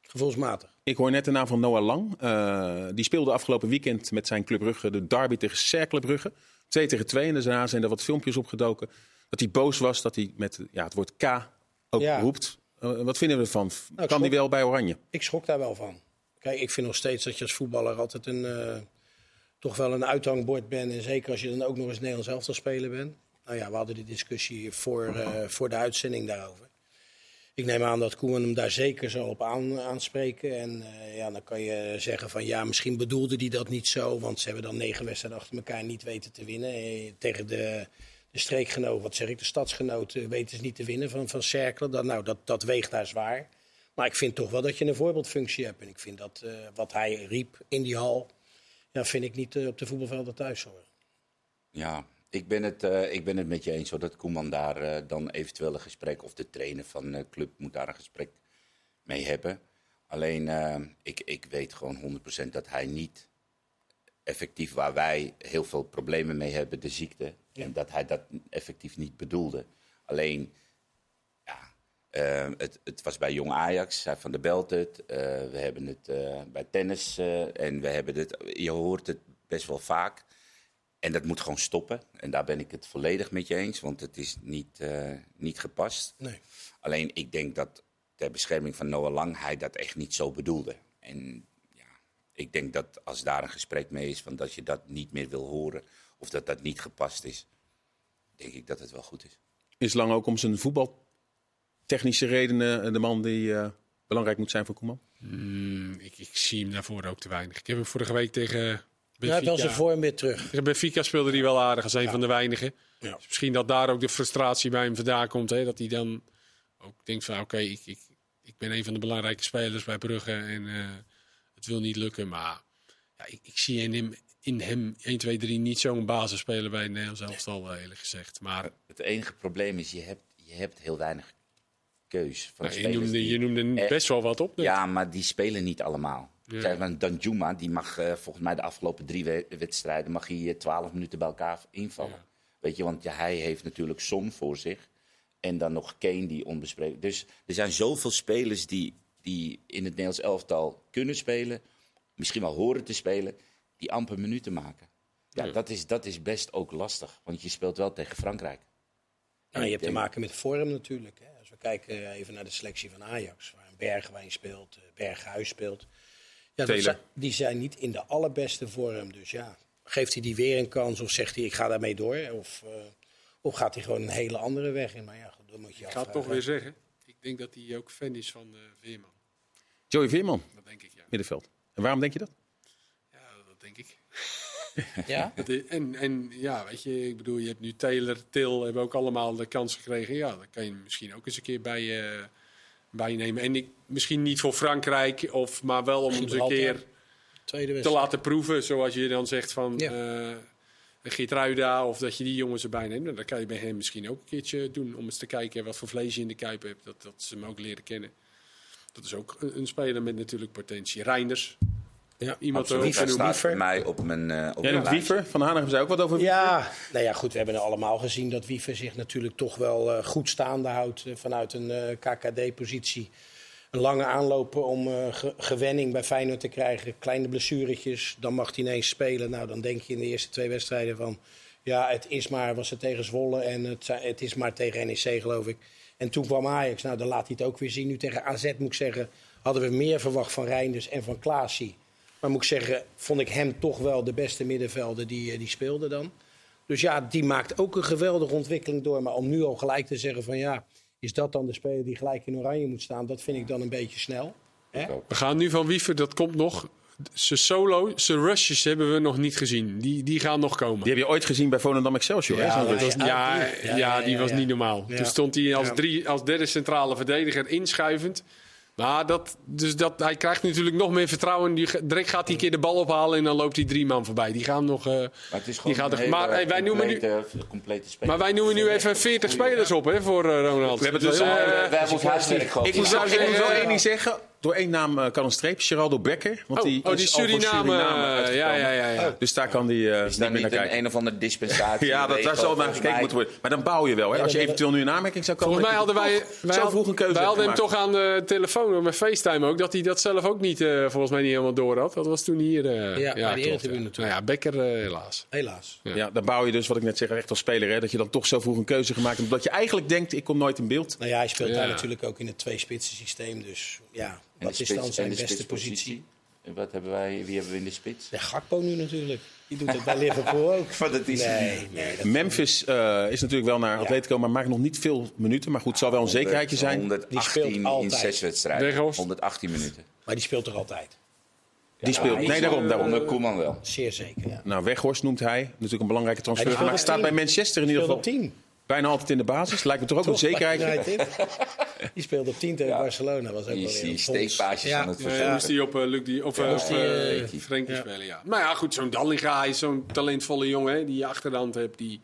Gevoelsmatig. Ik hoor net de naam van Noah Lang. Uh, die speelde afgelopen weekend met zijn Club Brugge de derby tegen Cercle Brugge. 2 tegen 2. En daarna zijn er wat filmpjes opgedoken. Dat hij boos was dat hij met ja, het woord K ook ja. roept. wat vinden we ervan? Nou, kan hij wel bij Oranje? Ik schrok daar wel van. Kijk, ik vind nog steeds dat je als voetballer altijd een, uh, toch wel een uithangbord bent. En zeker als je dan ook nog eens Nederlands elftal spelen bent. Nou ja, we hadden die discussie voor, uh, voor de uitzending daarover. Ik neem aan dat Koeman hem daar zeker zal op aan, aanspreken. En uh, ja, dan kan je zeggen van ja, misschien bedoelde hij dat niet zo. Want ze hebben dan negen wedstrijden achter elkaar niet weten te winnen. tegen de, de streekgenoot, wat zeg ik, de stadsgenoot weten ze niet te winnen van, van Cerkelen. Dat, nou, dat, dat weegt daar zwaar. Maar ik vind toch wel dat je een voorbeeldfunctie hebt. En ik vind dat uh, wat hij riep in die hal, ja, vind ik niet uh, op de voetbalvelden thuis horen. Ja, ik ben het, uh, ik ben het met je eens hoor, dat Koeman daar dan eventueel een gesprek, of de trainer van de club moet daar een gesprek mee hebben. Alleen, ik, ik weet gewoon 100% dat hij niet effectief, waar wij heel veel problemen mee hebben, de ziekte, ja. en dat hij dat effectief niet bedoelde. Alleen uh, het, het, was bij Jong Ajax, zei Van der Belt het. Uh, we hebben het uh, bij tennis en we hebben het, je hoort het best wel vaak. En dat moet gewoon stoppen. En daar ben ik het volledig met je eens, want het is niet, niet gepast. Nee. Alleen ik denk dat ter bescherming van Noah Lang hij dat echt niet zo bedoelde. En ja, ik denk dat als daar een gesprek mee is van dat je dat niet meer wil horen of dat dat niet gepast is, denk ik dat het wel goed is. Is Lang ook om zijn voetbal technische redenen de man die uh, belangrijk moet zijn voor Koeman? Mm, ik, ik, zie hem daarvoor ook te weinig. Ik heb hem vorige week tegen Benfica... Ja, wel zijn vorm weer terug. Tegen Benfica speelde hij wel aardig als een ja. van de weinigen. Ja. Dus misschien dat daar ook de frustratie bij hem vandaan komt. Hè? Dat hij dan ook denkt van oké, okay, ik, ik, ik ben een van de belangrijke spelers bij Brugge en uh, het wil niet lukken. Maar ja, ik, ik zie in hem, in hem 1, 2, 3 niet zo'n basisspeler bij Nederland elftal, eerlijk gezegd. Maar het enige probleem is, je hebt, je hebt heel weinig keus. Van nou, je, noemde, je noemde best wel wat op. Ja, maar die spelen niet allemaal. Ja. Danjuma, die mag uh, volgens mij de afgelopen drie wedstrijden mag hij 12 minuten bij elkaar invallen. Ja. Weet je, want ja, hij heeft natuurlijk Som voor zich. En dan nog Kane die onbespreekbaar. Dus er zijn zoveel spelers die, die in het Nederlands elftal kunnen spelen. Misschien wel horen te spelen. Die amper minuten maken. Ja, Dat, is, dat is best ook lastig. Want je speelt wel tegen Frankrijk. Nou, je hebt te maken met vorm natuurlijk. Hè. Kijken even naar de selectie van Ajax. Waar Bergwijn speelt, eh, Berghuis speelt. Ja, dat zijn, die zijn niet in de allerbeste vorm. Dus ja, geeft hij die weer een kans of zegt hij ik ga daarmee door? Of, uh, of gaat hij gewoon een hele andere weg in? Maar ja, dan moet je Ik ga het toch weer zeggen. Ik denk dat hij ook fan is van uh, Veerman. Joey Veerman? Dat denk ik, ja. Middenveld. En waarom denk je dat? Ja, dat denk ik. Ja? en, en ja, weet je, ik bedoel, je hebt nu Taylor, Til, hebben ook allemaal de kans gekregen. Ja, dan kan je misschien ook eens een keer bij, uh, bij nemen. En ik, misschien niet voor Frankrijk, of, maar wel om eens een keer te laten proeven. Zoals je dan zegt van ja. uh, Geertruida, of dat je die jongens erbij neemt. Nou, dan kan je bij hem misschien ook een keertje doen. Om eens te kijken wat voor vlees je in de kuip hebt. Dat, dat ze hem ook leren kennen. Dat is ook een, een speler met natuurlijk potentie. Reinders. Ja, iemand ook. Wiever staat bij mij op mijn. Uh, op Jij noemt Wiever. Van Hanegem zei ook wat over Wiever. Ja, nou ja, goed. We hebben allemaal gezien dat Wiever zich natuurlijk toch wel uh, goed staande houdt uh, vanuit een KKD-positie. Een lange aanlopen om ge gewenning bij Feyenoord te krijgen. Kleine blessuretjes. Dan mag hij ineens spelen. Nou, dan denk je in de eerste twee wedstrijden van. Ja, het is maar, was het tegen Zwolle en het, het is maar tegen NEC, geloof ik. En toen kwam Ajax. Nou, dan laat hij het ook weer zien. Nu tegen AZ moet ik zeggen, hadden we meer verwacht van Reinders en van Klaasie. Maar moet ik zeggen, vond ik hem toch wel de beste middenvelder die, die speelde dan. Dus ja, die maakt ook een geweldige ontwikkeling door. Maar om nu al gelijk te zeggen van ja, is dat dan de speler die gelijk in oranje moet staan? Dat vind ik dan een beetje snel. Hè? We gaan nu van Wiever, dat komt nog. Zijn solo, zijn rushes hebben we nog niet gezien. Die, die gaan nog komen. Die heb je ooit gezien bij Volendam Excelsior. Ja, hè, ja, ja, ja, ja, die was niet normaal. Toen stond hij als, drie, als derde centrale verdediger inschuivend. Maar dat, dus dat, hij krijgt natuurlijk nog meer vertrouwen. Die, direct gaat een keer de bal ophalen en dan loopt hij drie man voorbij. Die gaan nog. Uh, maar het is gewoon die gaat er, maar, hey, wij noemen nu, complete maar wij noemen nu even 40 spelers op hè, voor uh, Ronald. We hebben het dus, uh, wij hebben huiswerk Ik moet wel één ding zeggen. Door één naam uh, kan een streep, Geraldo Becker. Want oh, die, oh, die is Suriname. Suriname ja, ja, ja, ja. Oh. Dus daar kan die uh, is niet naar kijken. een of andere dispensatie. ja, dat, daar zal naar gekeken moeten worden. Maar dan bouw je wel. Hè? Als je eventueel nu een aanmerking zou komen. Volgens mij hadden wij, wij zo vroeg een keuze Wij hadden hem toch aan de telefoon met FaceTime ook. Dat hij dat zelf ook niet, uh, volgens mij niet helemaal door had. Dat was toen hier. Uh, ja, ja, Nou ja, Becker helaas. Helaas. Ja. ja, dan bouw je dus, wat ik net zeg, echt als speler. Hè, dat je dan toch zo vroeg een keuze gemaakt hebt. Omdat je eigenlijk denkt, ik kom nooit in beeld. Nou ja, hij speelt daar natuurlijk ook in het twee-spitsen systeem. Dus ja, wat is dan zijn beste positie? En wat hebben wij, wie hebben we in de spits? Ja, Gakpo nu natuurlijk. Die doet het bij Liverpool ook. Van dat is nee, nee, dat Memphis uh, is natuurlijk wel naar Atletico, maar maakt nog niet veel minuten. Maar goed, het zal wel een zekerheidje zijn. 118 die speelt altijd. in zes wedstrijden. 118 minuten. Maar die speelt toch altijd? Die speelt. Ja, nee, daarom. daarom. Onder Koeman wel. Zeer zeker. Ja. Nou, Weghorst noemt hij. Natuurlijk een belangrijke transfer. Maar staat bij Manchester in ieder geval. Team. Bijna altijd in de basis. Lijkt me toch ook toch, een zekerheid. die speelde op 10 tegen ja. Barcelona. Was ook die die steekpaasjes ja. aan het verzorgen. Ja, moest die op uh, Luc die, of, ja, of uh, uh, Frenkie spelen, ja. Maar ja, goed, zo'n Dallinga is zo'n talentvolle jongen hè, die je achter de hand hebt. Die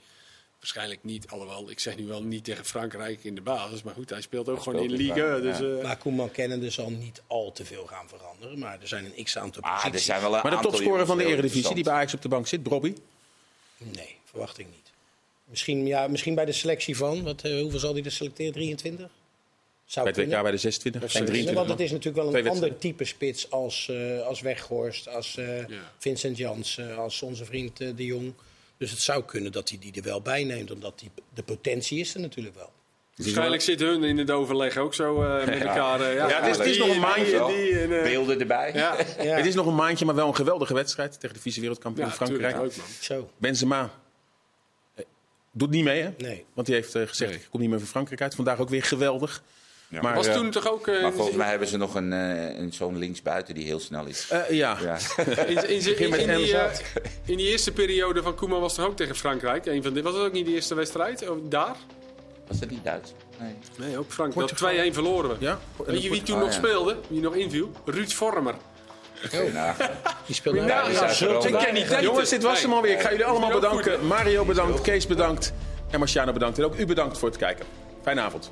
waarschijnlijk niet, alhoewel, ik zeg nu wel niet tegen Frankrijk in de basis. Maar goed, hij speelt ook hij gewoon speelt in Liga. Dus, uh, maar Koeman kennende zal niet al te veel gaan veranderen. Maar er zijn een x-aantal ah, er zijn wel een Maar de topscorer van de Eredivisie die bij Ajax op de bank zit, Brobby? Nee, verwacht ik niet. Misschien, ja, misschien bij de selectie van, wat, uh, hoeveel zal hij er selecteren? 23? Zou bij het WK bij de 26 of 23. Want het is natuurlijk wel een ander type spits als, uh, als Weghorst, als uh, ja. Vincent Jans, als onze vriend De Jong. Dus het zou kunnen dat hij die er wel bij neemt, omdat die, de potentie is er natuurlijk wel. Waarschijnlijk zitten hun in het overleg ook zo uh, met elkaar. Uh, ja, ja, het is, het is nog een maandje. Die, en, uh, Beelden erbij. Ja. het is nog een maandje, maar wel een geweldige wedstrijd tegen de vice-wereldkampioen Frankrijk. Ook, zo. Benzema doet niet mee, hè? Nee. Want hij heeft gezegd, nee. ik kom niet meer van Frankrijk uit. Vandaag ook weer geweldig. Ja. Maar was toen toch ook... maar volgens mij hebben ze nog een, een zo'n linksbuiten die heel snel is. ja. ja. in, in, in, in, die, in die eerste periode van Koeman was toch ook tegen Frankrijk? Een van de, was dat ook niet de eerste wedstrijd? Daar? Was dat niet Duits? Nee. Nee, ook Frankrijk. 2-1 verloren we. Ja? Weet je wie toen oh, nog speelde? Wie nog inviel? Ruud Vormer. Nou, die speelde nou, ik ken niet Jongens, dit was hem alweer. Ik ga jullie allemaal bedanken. Mario bedankt, Kees bedankt en Marciano bedankt. En ook u bedankt voor het kijken. Fijne avond.